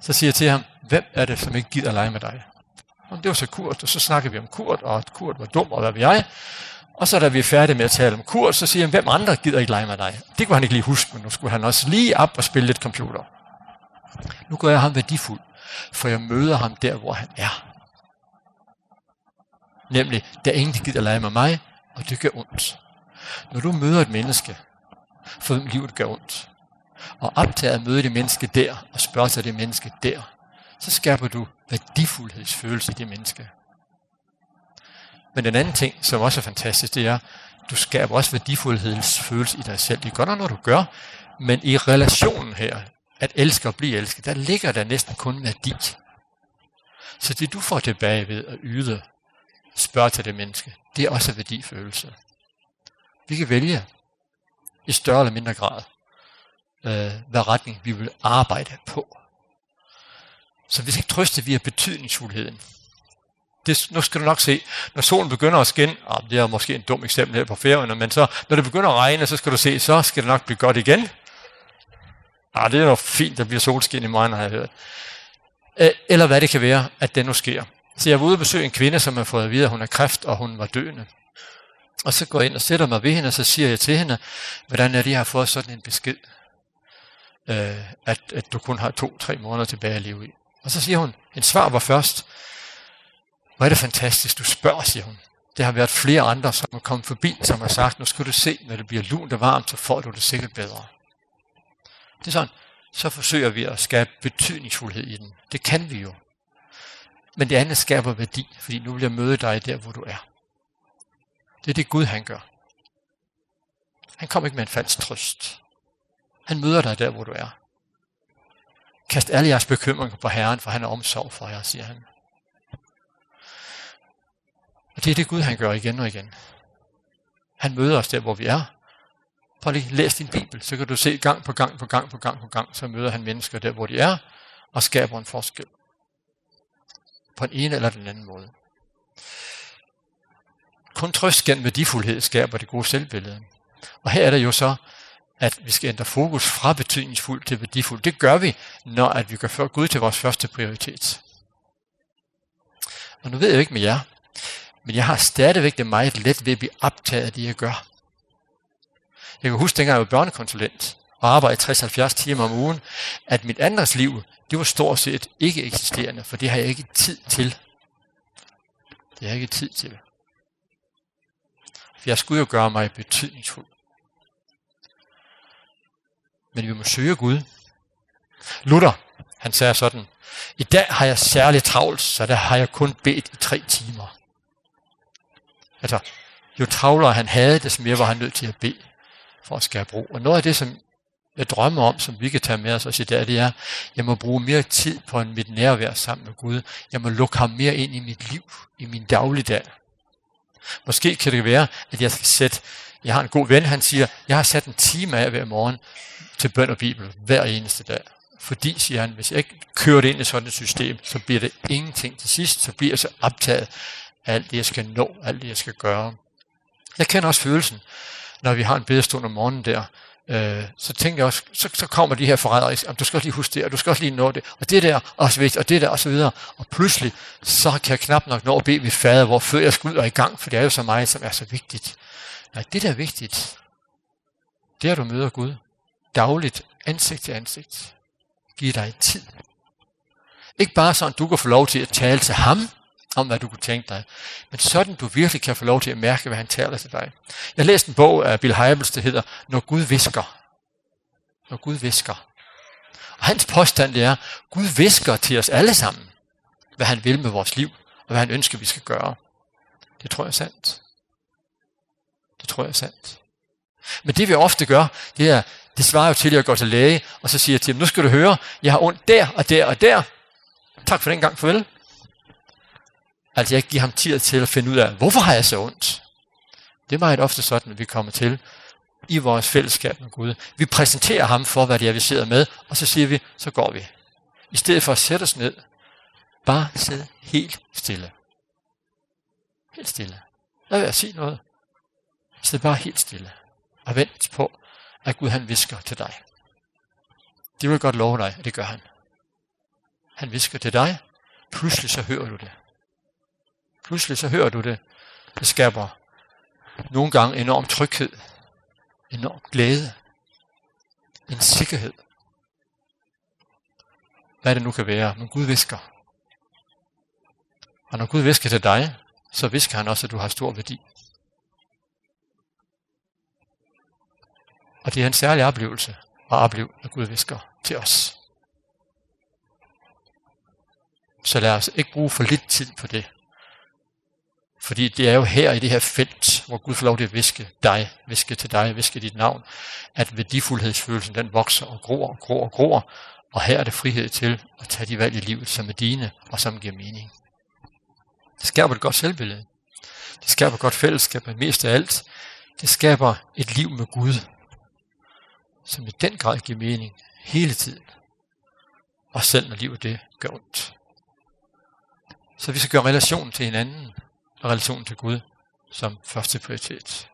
Så siger jeg til ham, hvem er det, som ikke gider at lege med dig? Og det var så Kurt, og så snakkede vi om Kurt, og at Kurt var dum, og hvad vi jeg. Og så da vi er færdige med at tale om Kurt, så siger han, hvem andre gider ikke lege med dig? Det kunne han ikke lige huske, men nu skulle han også lige op og spille lidt computer. Nu gør jeg ham værdifuld, for jeg møder ham der, hvor han er. Nemlig, der er ingen, der gider lege med mig, og det gør ondt. Når du møder et menneske, for hvem livet gør ondt, og optager at møde det menneske der, og spørger sig det menneske der, så skaber du værdifuldhedsfølelse i det menneske. Men den anden ting, som også er fantastisk, det er, du skaber også værdifuldhedsfølelse i dig selv. Det er godt nok når du gør, men i relationen her, at elske og blive elsket, der ligger der næsten kun værdi. Så det du får tilbage ved at yde, spørge til det menneske, det er også værdifølelse. Vi kan vælge i større eller mindre grad, øh, hvad retning vi vil arbejde på. Så vi skal trøste via betydningsfuldheden. Det, nu skal du nok se, når solen begynder at skinne, ah, det er måske en dum eksempel her på færøerne, men så, når det begynder at regne, så skal du se, så skal det nok blive godt igen. Ah, det er nok fint, der bliver solskin i morgen, har jeg hørt. Eller hvad det kan være, at det nu sker. Så jeg var ude og besøge en kvinde, som har fået at vide, at hun har kræft, og hun var døende. Og så går jeg ind og sætter mig ved hende, og så siger jeg til hende, hvordan er det, jeg har fået sådan en besked, øh, at, at du kun har to-tre måneder tilbage at leve i. Og så siger hun, en svar var først. Hvor er det fantastisk, du spørger, siger hun. Det har været flere andre, som er kommet forbi, som har sagt, nu skal du se, når det bliver lunt og varmt, så får du det sikkert bedre. Det er sådan, så forsøger vi at skabe betydningsfuldhed i den. Det kan vi jo. Men det andet skaber værdi, fordi nu vil jeg møde dig der, hvor du er. Det er det Gud, han gør. Han kommer ikke med en falsk trøst. Han møder dig der, hvor du er. Kast alle jeres bekymringer på Herren, for han er omsorg for jer, siger han. Og det er det Gud, han gør igen og igen. Han møder os der, hvor vi er. Prøv lige, læs din Bibel, så kan du se gang på gang på gang på gang på gang, så møder han mennesker der, hvor de er, og skaber en forskel. På en ene eller den anden måde. Kun trøst gennem værdifuldhed skaber det gode selvbillede. Og her er det jo så, at vi skal ændre fokus fra betydningsfuldt til værdifuldt. Det gør vi, når at vi gør Gud til vores første prioritet. Og nu ved jeg ikke med jer, men jeg har stadigvæk det meget let ved at blive optaget af det, jeg gør. Jeg kan huske, dengang jeg var børnekonsulent og arbejdede 60-70 timer om ugen, at mit andres liv, det var stort set ikke eksisterende, for det har jeg ikke tid til. Det har jeg ikke tid til. For jeg skulle jo gøre mig betydningsfuld men vi må søge Gud. Luther, han sagde sådan, i dag har jeg særligt travlt, så der har jeg kun bedt i tre timer. Altså, jo travlere han havde, desto mere var han nødt til at bede for at skære brug. Og noget af det, som jeg drømmer om, som vi kan tage med os også i dag, det er, at jeg må bruge mere tid på mit nærvær sammen med Gud. Jeg må lukke ham mere ind i mit liv, i min dagligdag. Måske kan det være, at jeg skal sætte, jeg har en god ven, han siger, jeg har sat en time af hver morgen, til bøn og Bibel hver eneste dag. Fordi, siger han, hvis jeg ikke kører det ind i sådan et system, så bliver det ingenting til sidst, så bliver jeg så optaget af alt det, jeg skal nå, alt det, jeg skal gøre. Jeg kender også følelsen, når vi har en bedestund om morgenen der, øh, så tænker jeg også, så, så kommer de her forrædere, om du skal også lige huske det, og du skal også lige nå det, og det der, og så videre, og det der, og så videre. Og pludselig, så kan jeg knap nok nå at bede mit fader, hvor før jeg skal ud og i gang, for det er jo så meget, som er så vigtigt. Nej, det der er vigtigt, det er, at du møder Gud dagligt, ansigt til ansigt. Giv dig en tid. Ikke bare sådan, du kan få lov til at tale til ham, om hvad du kunne tænke dig, men sådan du virkelig kan få lov til at mærke, hvad han taler til dig. Jeg læste en bog af Bill Hybels, der hedder Når Gud visker. Når Gud visker. Og hans påstand er, Gud visker til os alle sammen, hvad han vil med vores liv, og hvad han ønsker, vi skal gøre. Det tror jeg er sandt. Det tror jeg er sandt. Men det vi ofte gør, det er, Det svarer jo til, at jeg går til læge, og så siger jeg til ham, nu skal du høre, jeg har ondt der og der og der. Tak for den gang, farvel. Altså jeg giver ham tid til at finde ud af, hvorfor har jeg så ondt? Det er meget ofte sådan, at vi kommer til i vores fællesskab med Gud. Vi præsenterer ham for, hvad det er, vi sidder med, og så siger vi, så går vi. I stedet for at sætte os ned, bare sidde helt stille. Helt stille. Lad være at sige noget. Sid bare helt stille. Og vent på, at Gud han visker til dig. Det vil godt love dig, at det gør han. Han visker til dig. Pludselig så hører du det. Pludselig så hører du det. Det skaber nogle gange enorm tryghed, enorm glæde, en sikkerhed. Hvad det nu kan være, men Gud visker. Og når Gud visker til dig, så visker han også, at du har stor værdi. Og det er en særlig oplevelse at opleve, når Gud visker til os. Så lad os ikke bruge for lidt tid på det. Fordi det er jo her i det her felt, hvor Gud får lov til at viske dig, viske til dig, viske dit navn, at værdifuldhedsfølelsen den vokser og gror og gror og gror, og her er det frihed til at tage de valg i livet, som er dine og som giver mening. Det skaber et godt selvbillede. Det skaber et godt fællesskab, men mest af alt, det skaber et liv med Gud, som i den grad giver mening hele tiden. Og selv når livet det gør ondt. Så vi skal gøre relationen til hinanden og relationen til Gud som første prioritet.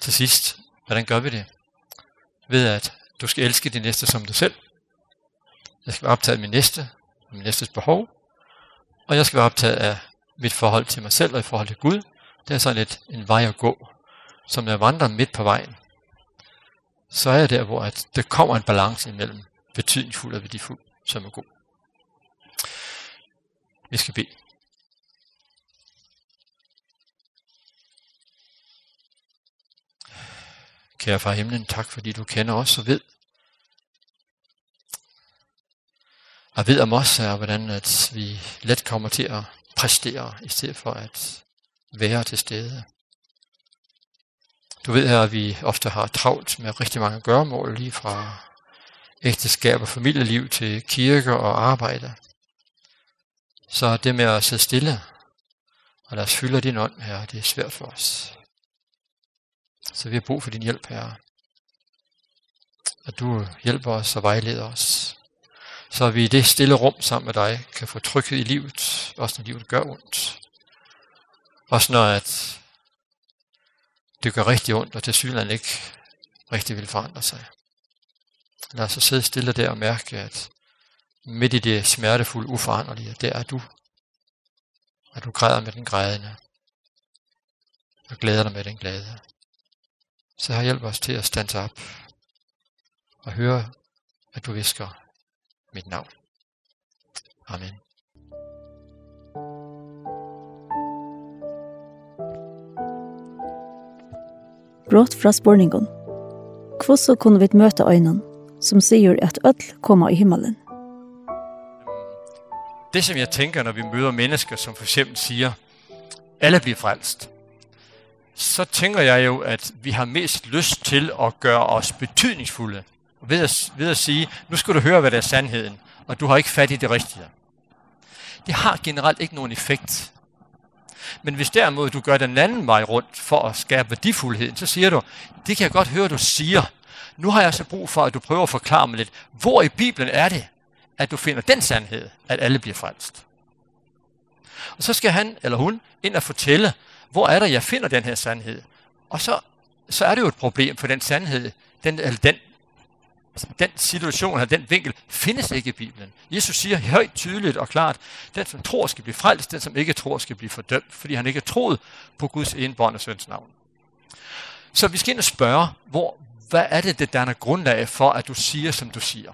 Til sidst, hvordan gør vi det? Ved at du skal elske din næste som dig selv. Jeg skal være optaget af min næste, min næstes behov. Og jeg skal være optaget af mit forhold til mig selv og i forhold til Gud. Det er sådan lidt en vej at gå som jeg vandrer midt på vejen, så er jeg der, hvor at der kommer en balance imellem betydningsfuld og værdifuld, som er god. Vi skal bede. Kære far himlen, tak fordi du kender os og ved, og ved om os her, hvordan at vi let kommer til at præstere, i stedet for at være til stede. Du ved her, at vi ofte har travlt med rigtig mange gørmål, lige fra ægteskab og familieliv til kirke og arbejde. Så det med at sidde stille, og lad os fylde din ånd, her, det er svært for os. Så vi har brug for din hjælp, her. At du hjælper os og vejleder os. Så vi i det stille rum sammen med dig kan få tryghed i livet, også når livet gør ondt. Også når at det gør rigtig ondt, og til synligheden ikke rigtig vil forandre sig. Lad os så sidde stille der og mærke, at midt i det smertefulde, uforanderlige, der er du. Og du græder med den grædende. Og glæder dig med den glade. Så her hjælp os til at stande op og høre, at du visker mit navn. Amen. brått fra spårningen. Hvordan kunne vi møte øynene som sier at ødel kommer i himmelen? Det som jeg tænker, når vi møder mennesker, som for eksempel siger, alle bliver frelst, så tænker jeg jo, at vi har mest lyst til at gøre os betydningsfulde. Ved at, ved at sige, nu skal du høre, hvad der er sandheden, og du har ikke fat i det rigtige. Det har generelt ikke nogen effekt Men hvis derimod du gør den anden vej rundt for at skabe værdifuldheden, så siger du, det kan jeg godt høre, du siger. Nu har jeg så brug for, at du prøver at forklare mig lidt, hvor i Bibelen er det, at du finder den sandhed, at alle bliver frelst. Og så skal han eller hun ind og fortælle, hvor er det, jeg finder den her sandhed. Og så, så er det jo et problem, for den sandhed, den, eller den den situation eller den vinkel findes ikke i Bibelen. Jesus siger højt tydeligt og klart, den som tror skal blive frelst, den som ikke tror skal blive fordømt, fordi han ikke troet på Guds enbårne søns navn. Så vi skal ind og spørge, hvor, hvad er det, det danner grundlag for, at du siger, som du siger?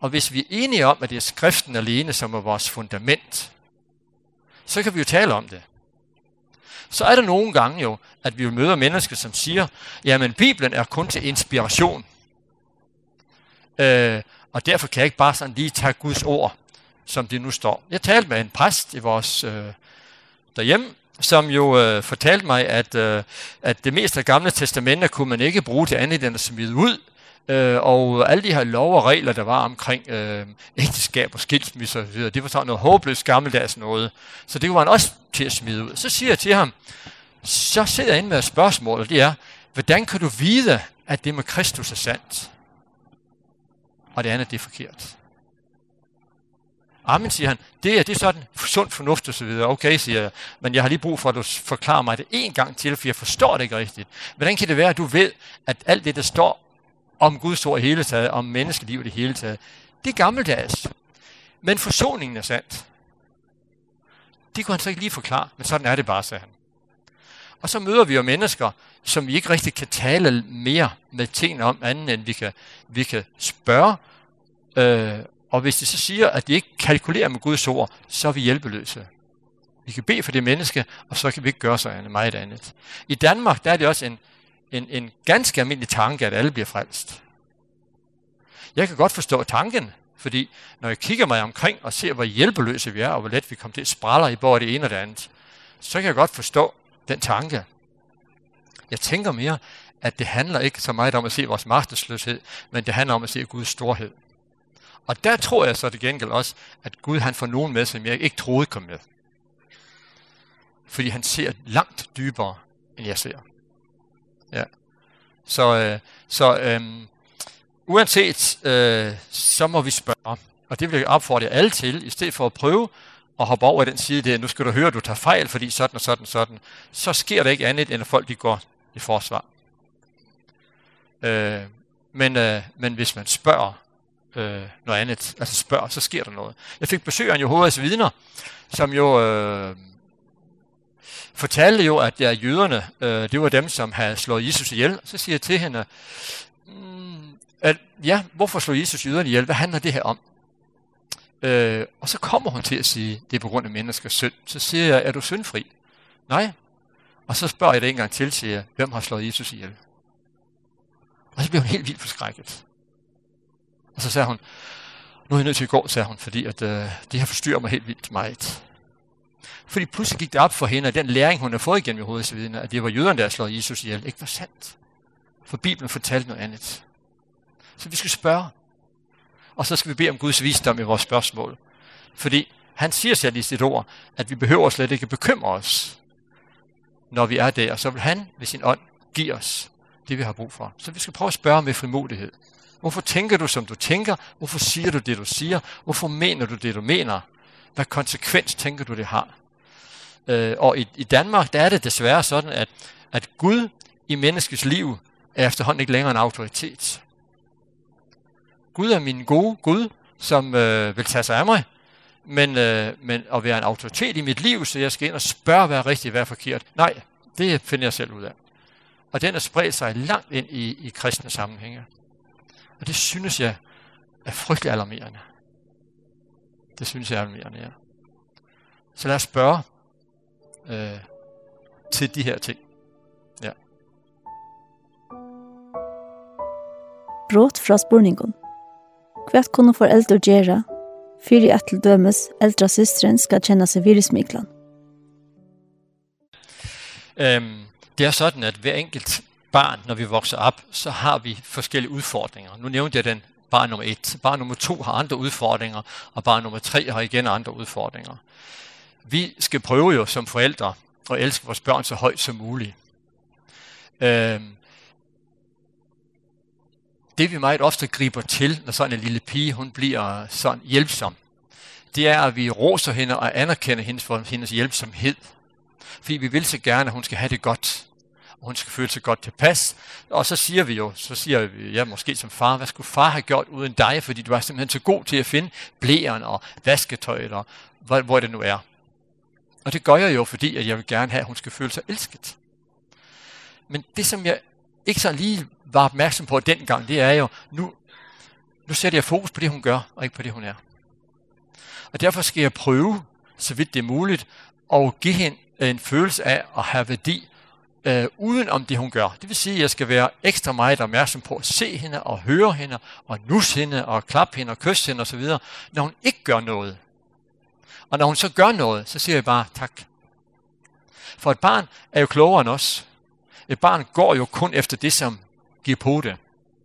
Og hvis vi er enige om, at det er skriften alene, som er vores fundament, så kan vi jo tale om det. Så er det nogle gange jo, at vi møder mennesker, som siger, jamen Bibelen er kun til inspiration. Øh, og derfor kan jeg ikke bare sådan lige tage Guds ord, som det nu står. Jeg talte med en præst i vores øh, derhjemme, som jo øh, fortalte mig, at, øh, at det meste af gamle testamenter kunne man ikke bruge til andet end at smide ud, øh, og alle de her lov og regler, der var omkring øh, ægteskab og skilsmisse og så videre, det var sådan noget håbløst gammeldags noget, så det var han også til at smide ud. Så siger jeg til ham, så sidder jeg inde med et spørgsmål, og det er, hvordan kan du vide, at det med Kristus er sandt? og det andet, det er forkert. Amen, siger han. Det er, det er sådan sund fornuft og så videre. Okay, siger jeg. Men jeg har lige brug for, at du forklarer mig det en gang til, for jeg forstår det ikke rigtigt. Hvordan kan det være, at du ved, at alt det, der står om Guds ord i hele taget, om menneskeliv i det hele taget, det er gammeldags. Men forsoningen er sandt. Det kunne han så ikke lige forklare, men sådan er det bare, sagde han. Og så møder vi jo mennesker, som vi ikke rigtig kan tale mere med tingene om anden, end vi kan, vi kan spørge. Øh, og hvis de så siger, at de ikke kalkulerer med Guds ord, så er vi hjælpeløse. Vi kan bede for det menneske, og så kan vi ikke gøre så meget andet. I Danmark der er det også en, en, en ganske almindelig tanke, at alle bliver frelst. Jeg kan godt forstå tanken, fordi når jeg kigger mig omkring og ser, hvor hjælpeløse vi er, og hvor let vi kommer til at spraller i både det ene og det andet, så kan jeg godt forstå, den tanke. Jeg tænker mere, at det handler ikke så meget om at se vores magtesløshed, men det handler om at se Guds storhed. Og der tror jeg så til gengæld også, at Gud han får nogen med, som jeg ikke troede kom med. Fordi han ser langt dybere, end jeg ser. Ja. Så, øh, så øh, uanset, øh, så må vi spørge, og det vil jeg opfordre alle til, i stedet for at prøve og hoppe over den side der, nu skal du høre, du tager fejl, fordi sådan og sådan og sådan, så sker det ikke andet, end at folk de går i forsvar. Øh, men, øh, men hvis man spørger øh, noget andet, altså spørger, så sker der noget. Jeg fik besøg af Jehovas vidner, som jo øh, fortalte jo, at ja, jøderne, øh, det var dem, som havde slået Jesus ihjel. Så siger jeg til hende, mm, at ja, hvorfor slog Jesus jøderne ihjel? Hvad handler det her om? Øh, og så kommer hun til at sige, det er på grund af menneskers synd. Så siger jeg, er du syndfri? Nej. Og så spørger jeg det en gang til, siger jeg, hvem har slået Jesus ihjel? Og så bliver hun helt vildt forskrækket. Og så sagde hun, nu er jeg nødt til at gå, sagde hun, fordi at, øh, det her forstyrrer mig helt vildt meget. Fordi pludselig gik det op for hende, at den læring, hun har fået igennem i hovedets vidne, at det var jøderne, der slået Jesus ihjel, ikke var sandt. For Bibelen fortalte noget andet. Så vi skal spørge, og så skal vi bede om Guds visdom i vores spørgsmål. Fordi han siger selv i sit ord, at vi behøver slet ikke bekymre os, når vi er der. Og så vil han ved sin ånd give os det, vi har brug for. Så vi skal prøve at spørge med frimodighed. Hvorfor tænker du, som du tænker? Hvorfor siger du det, du siger? Hvorfor mener du det, du mener? Hvad konsekvens tænker du, det har? Øh, og i, i Danmark, der er det desværre sådan, at, at Gud i menneskets liv er efterhånden ikke længere en autoritet. Gud er min gode Gud, som øh, vil tage sig af mig, men, øh, men at være en autoritet i mit liv, så jeg skal ind og spørge, hvad er rigtigt, hvad er forkert. Nej, det finder jeg selv ud af. Og den er spredt sig langt ind i, i kristne sammenhænge. Og det synes jeg er frygtelig alarmerende. Det synes jeg er alarmerende, ja. Så lad os spørge øh, til de her ting. Ja. Brått fra spurningen. Hva kunne foreldre gjøre fyrir at til dømes eldre systeren skal kjenne seg virusmiklan? Um, det er sådan, at hver enkelt barn, når vi vokser op, så har vi forskellige udfordringer. Nu nævnte jeg den barn nummer 1. Barn nummer 2 har andre udfordringer, og barn nummer 3 har igen andre udfordringer. Vi skal prøve jo som forældre at elske vores børn så højt som muligt. Øhm, det vi meget ofte griber til, når sådan en lille pige, hun bliver sådan hjælpsom, det er, at vi roser hende og anerkender hende for hendes hjælpsomhed. Fordi vi vil så gerne, at hun skal have det godt. Og hun skal føle sig godt tilpas. Og så siger vi jo, så siger vi, ja, måske som far, hvad skulle far have gjort uden dig, fordi du var simpelthen så god til at finde blæren og vasketøjet og hvor, hvor det nu er. Og det gør jeg jo, fordi at jeg vil gerne have, at hun skal føle sig elsket. Men det, som jeg ikke så lige var opmærksom på dengang, det er jo, nu, nu sætter jeg fokus på det, hun gør, og ikke på det, hun er. Og derfor skal jeg prøve, så vidt det er muligt, at give hende en følelse af at have værdi øh, uden om det, hun gør. Det vil sige, at jeg skal være ekstra meget opmærksom på at se hende og høre hende og nus hende og klappe hende og kysse hende osv., når hun ikke gør noget. Og når hun så gør noget, så siger jeg bare tak. For et barn er jo klogere end os. Et barn går jo kun efter det, som giver på det.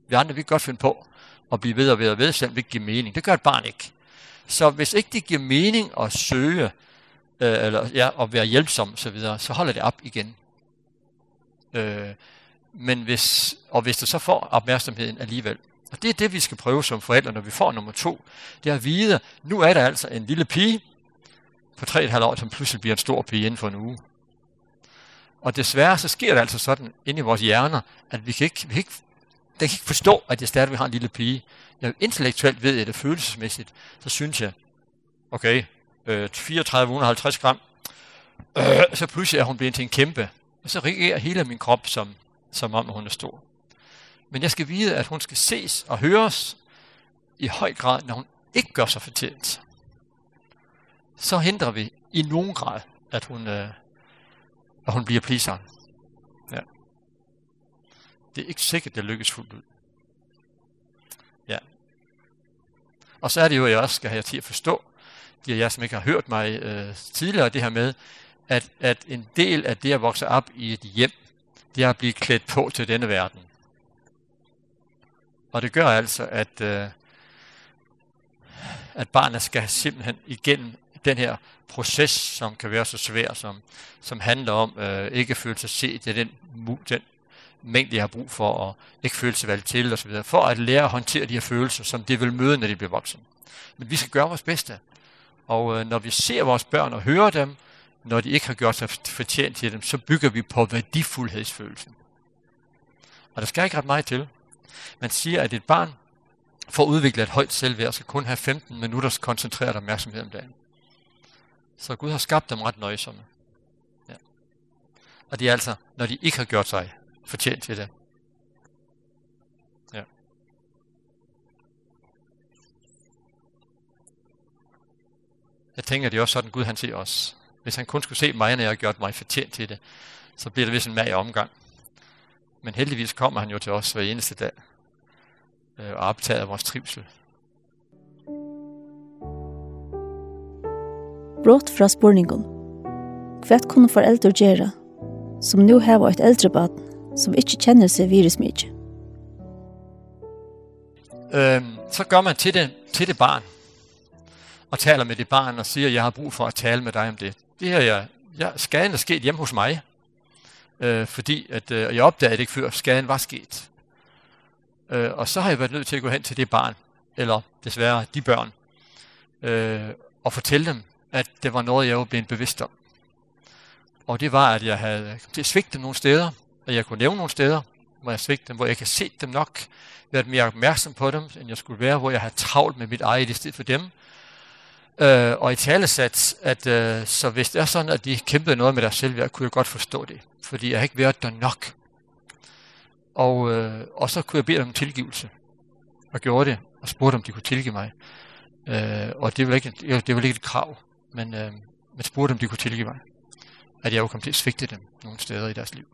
Vi andre, vi kan godt finde på at blive ved og ved og ved, selvom vi ikke giver mening. Det gør et barn ikke. Så hvis ikke det giver mening at søge, øh, eller ja, at være hjælpsom, så, videre, så holder det op igen. Øh, men hvis, og hvis du så får opmærksomheden alligevel. Og det er det, vi skal prøve som forældre, når vi får nummer to. Det er at vide, nu er der altså en lille pige på 3,5 år, som pludselig bliver en stor pige inden for en uge. Og desværre så sker det altså sådan inde i vores hjerner, at vi kan ikke, vi kan ikke, den kan ikke forstå, at jeg stadigvæk har en lille pige. Jeg intellektuelt ved jeg det følelsesmæssigt, så synes jeg, okay, øh, 3450 gram, øh, så pludselig er hun blevet til en kæmpe. Og så reagerer hele min krop, som, som om hun er stor. Men jeg skal vide, at hun skal ses og høres i høj grad, når hun ikke gør sig fortjent. Så hindrer vi i nogen grad, at hun, øh, når hun bliver pliseren. Ja. Det er ikke sikkert, det lykkes fuldt ud. Ja. Og så er det jo, at jeg også skal have jer til at forstå, de af jer, som ikke har hørt mig øh, tidligere, det her med, at, at en del af det at vokse op i et hjem, det er at blive klædt på til denne verden. Og det gør altså, at, øh, at barnet skal simpelthen igennem den her proces, som kan være så svær, som, som handler om øh, ikke at føle sig set i den, den mængde, jeg har brug for, og ikke føle sig valgt til, og så videre, for at lære at håndtere de her følelser, som det vil møde, når de bliver voksne. Men vi skal gøre vores bedste. Og øh, når vi ser vores børn og hører dem, når de ikke har gjort sig fortjent til dem, så bygger vi på værdifuldhedsfølelsen. Og der skal ikke ret meget til. Man siger, at et barn for at udvikle et højt selvværd skal kun have 15 minutters koncentreret opmærksomhed om dagen. Så Gud har skabt dem ret nøjsomme. Ja. Og det er altså, når de ikke har gjort sig fortjent til det. Ja. Jeg tænker, det er også sådan, Gud han ser os. Hvis han kun skulle se mig, når jeg har gjort mig fortjent til det, så bliver det vist en mag omgang. Men heldigvis kommer han jo til os hver eneste dag øh, og optager vores trivsel brått fra spurningen. Hva kunne foreldre gjøre, som nå har et eldrebad, som ikke kjenner seg virusmykje? Øhm, så går man til det, til det barn, og taler med det barn og siger, jeg har brug for at tale med dig om det. Det her, jeg, jeg, skaden er sket hjemme hos mig, øh, fordi at, øh, jeg opdagede det ikke før, skaden var sket. Øh, og så har jeg været nødt til at gå hen til det barn, eller desværre de børn, øh, og fortælle dem, at det var noget, jeg var blevet bevidst om. Og det var, at jeg havde svigtet nogle steder, og jeg kunne nævne nogle steder, hvor jeg svigtede dem, hvor jeg ikke se set dem nok, været mere opmærksom på dem, end jeg skulle være, hvor jeg havde travlt med mit eget i stedet for dem. Øh, og i talesat, at øh, så hvis det er sådan, at de kæmpede noget med deres selvværd, kunne jeg godt forstå det, fordi jeg har ikke været der nok. Og, øh, og så kunne jeg bede dem om tilgivelse, og gjorde det, og spurgte om de kunne tilgive mig. Øh, og det var, ikke, det var ikke et krav, men, øh, men spurgte, om de kunne tilgive mig. At jeg jo kom til at svigte dem nogle steder i deres liv.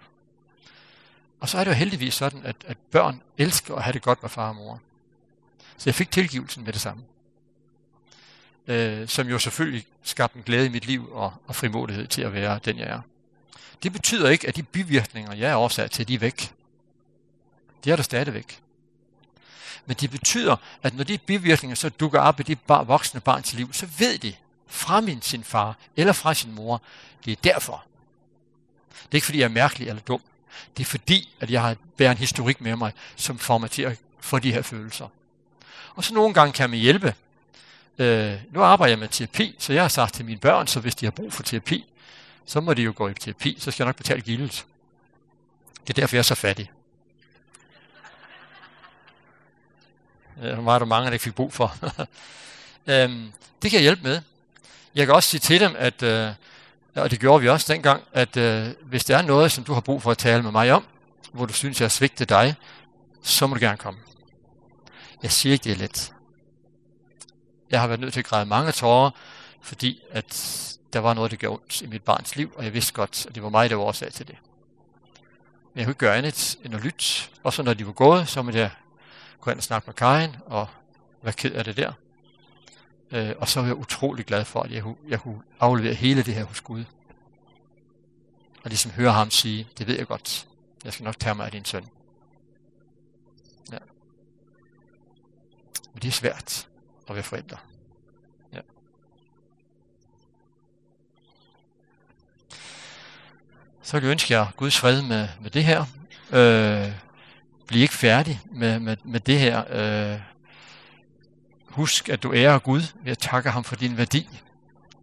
Og så er det jo heldigvis sådan, at, at børn elsker at have det godt med far og mor. Så jeg fik tilgivelsen med det samme. Øh, som jo selvfølgelig skabte en glæde i mit liv og, og frimodighed til at være den, jeg er. Det betyder ikke, at de bivirkninger, jeg er årsag til, de er væk. De er der stadigvæk. Men det betyder, at når de bivirkninger så dukker op i de voksne barns liv, så ved de, fra min, sin far eller fra sin mor. Det er derfor. Det er ikke, fordi jeg er mærkelig eller dum. Det er fordi, at jeg har bæret en historik med mig, som formaterer for de her følelser. Og så nogle gange kan man hjælpe. Øh, nu arbejder jeg med terapi, så jeg har sagt til mine børn, så hvis de har brug for terapi, så må de jo gå i terapi, så skal jeg nok betale gildet. Det er derfor, jeg er så fattig. Øh, var der mange, der ikke fik brug for. øhm, det kan jeg hjælpe med. Jeg kan også sige til dem, at, øh, og det gjorde vi også dengang, at øh, hvis der er noget, som du har brug for at tale med mig om, hvor du synes, jeg svigte dig, så må du gerne komme. Jeg siger ikke, det er let. Jeg har været nødt til at græde mange tårer, fordi at der var noget, der gjorde ondt i mit barns liv, og jeg vidste godt, at det var mig, der var årsag til det. Men jeg kunne ikke gøre andet end at lytte. Også når de var gået, så måtte jeg gå ind og snakke med Karin, og være ked af det der. Øh, og så var jeg utrolig glad for, at jeg, jeg kunne aflevere hele det her hos Gud. Og ligesom høre ham sige, det ved jeg godt, jeg skal nok tage mig af din søn. Ja. Men det er svært at være forældre. Ja. Så vil jeg ønske jer Guds fred med, med det her. Øh, bliv ikke færdig med, med, med det her. Øh, Husk, at du ærer Gud ved at takke ham for din værdi.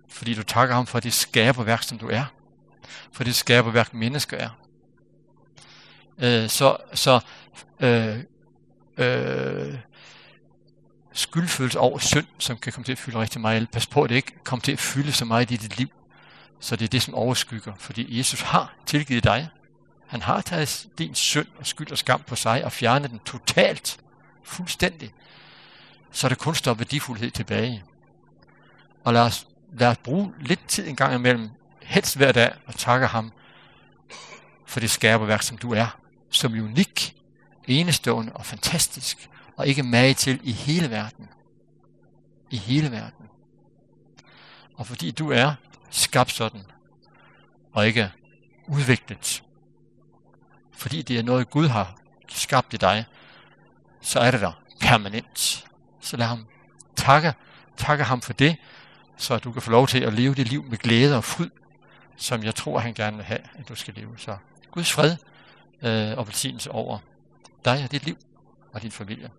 Fordi du takker ham for det skaberværk, som du er. For det skaberværk, mennesker er. Øh, så så øh, øh, skyldfølelse over synd, som kan komme til at fylde rigtig meget. Pas på, at det ikke kommer til at fylde så meget i dit liv. Så det er det, som overskygger. Fordi Jesus har tilgivet dig. Han har taget din synd og skyld og skam på sig og fjernet den totalt, fuldstændig så er der kun står værdifuldhed tilbage. Og lad os, lad os bruge lidt tid en gang imellem, helst hver dag, og takke ham for det skærperværk, som du er, som er unik, enestående og fantastisk, og ikke mage til i hele verden. I hele verden. Og fordi du er skabt sådan, og ikke udviklet. Fordi det er noget, Gud har skabt i dig, så er det der permanent så lad ham takke, takke ham for det, så du kan få lov til at leve det liv med glæde og fryd, som jeg tror, han gerne vil have, at du skal leve. Så Guds fred øh, og velsignelse over dig og dit liv og din familie.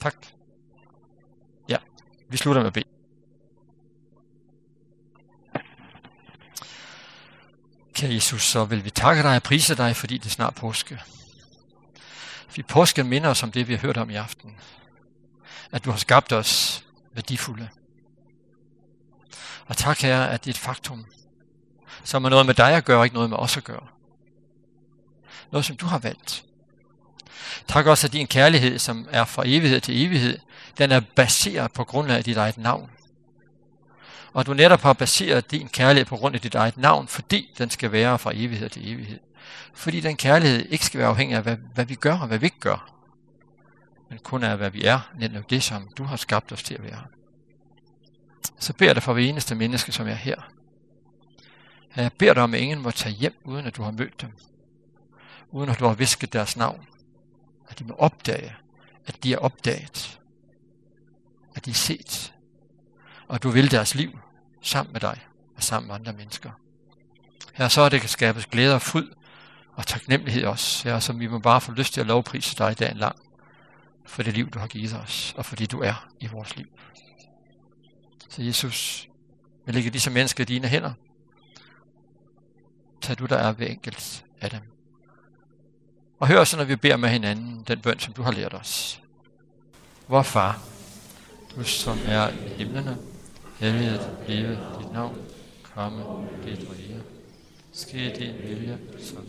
Tak. Ja, vi slutter med at bede. Kære Jesus, så vil vi takke dig og prise dig, fordi det er snart påske. Vi påsken minder os om det, vi har hørt om i aften at du har skabt os værdifulde. Og tak, Herre, at det er et faktum, som har noget med dig at gøre, og ikke noget med os at gøre. Noget, som du har valgt. Tak også, at din kærlighed, som er fra evighed til evighed, den er baseret på grund af dit eget navn. Og du netop har baseret din kærlighed på grund af dit eget navn, fordi den skal være fra evighed til evighed. Fordi den kærlighed ikke skal være afhængig af, hvad, hvad vi gør og hvad vi ikke gør men kun er, hvad vi er, netop det, som du har skabt os til at være. Så beder jeg dig for hver eneste menneske, som er her. Jeg beder dig om, at ingen må tage hjem, uden at du har mødt dem. Uden at du har visket deres navn. At de må opdage, at de er opdaget. At de er set. Og at du vil deres liv sammen med dig og sammen med andre mennesker. Her så det kan skabes glæde og fryd og taknemmelighed også. Her som vi må bare få lyst til at lovprise dig dagen lang for det liv, du har givet os, og for det, du er i vores liv. Så Jesus, vi lægger disse mennesker i dine hænder. Tag du, der er ved enkelt af dem. Og hør så, når vi beder med hinanden, den bøn, som du har lært os. Vor far, du som er i himlene, helliget blive dit navn, komme dit rige. Ske din vilje, som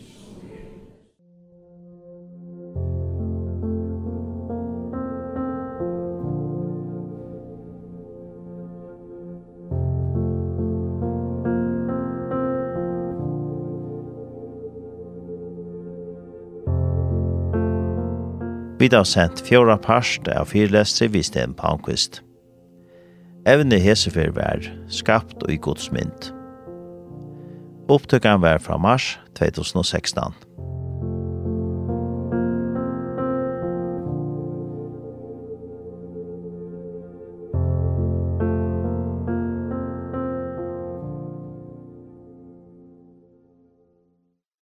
Vi har sendt fjorda parst av fyrlestre vi Sten Palmqvist. Evne hesefer var skapt og i godsmynd. Opptøkken var fra mars 2016.